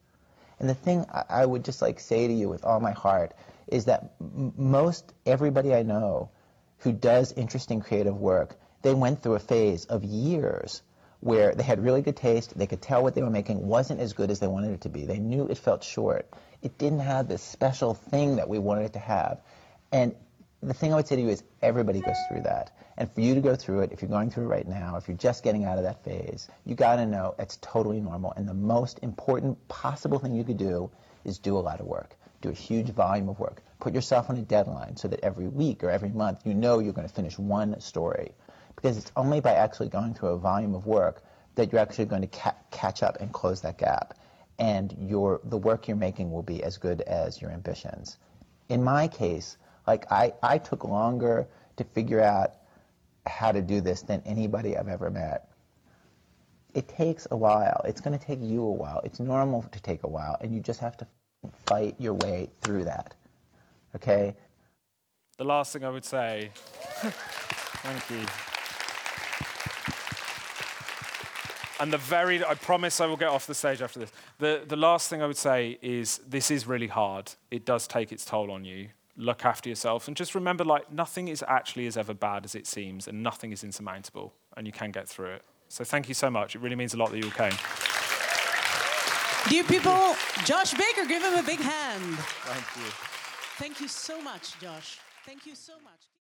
And the thing I would just like say to you with all my heart is that m- most everybody I know who does interesting creative work, they went through a phase of years where they had really good taste, they could tell what they were making wasn't as good as they wanted it to be. They knew it felt short. It didn't have this special thing that we wanted it to have. The thing I would say to you is everybody goes through that. And for you to go through it, if you're going through it right now, if you're just getting out of that phase, you got to know it's totally normal. And the most important possible thing you could do is do a lot of work. Do a huge volume of work. Put yourself on a deadline so that every week or every month you know you're going to finish one story. Because it's only by actually going through a volume of work that you're actually going to ca- catch up and close that gap. And your, the work you're making will be as good as your ambitions. In my case, like I, I took longer to figure out how to do this than anybody I've ever met. it takes a while. It's going to take you a while. It's normal to take a while, and you just have to fight your way through that. Okay? The last thing I would say, thank you. And the very, I promise I will get off the stage after this. The, the last thing I would say is this is really hard. It does take its toll on you. Look after yourself and just remember like nothing is actually as ever bad as it seems and nothing is insurmountable and you can get through it. So thank you so much. It really means a lot that you all came. Dear people, Josh Baker, give him a big hand. Thank you. Thank you so much, Josh. Thank you so much.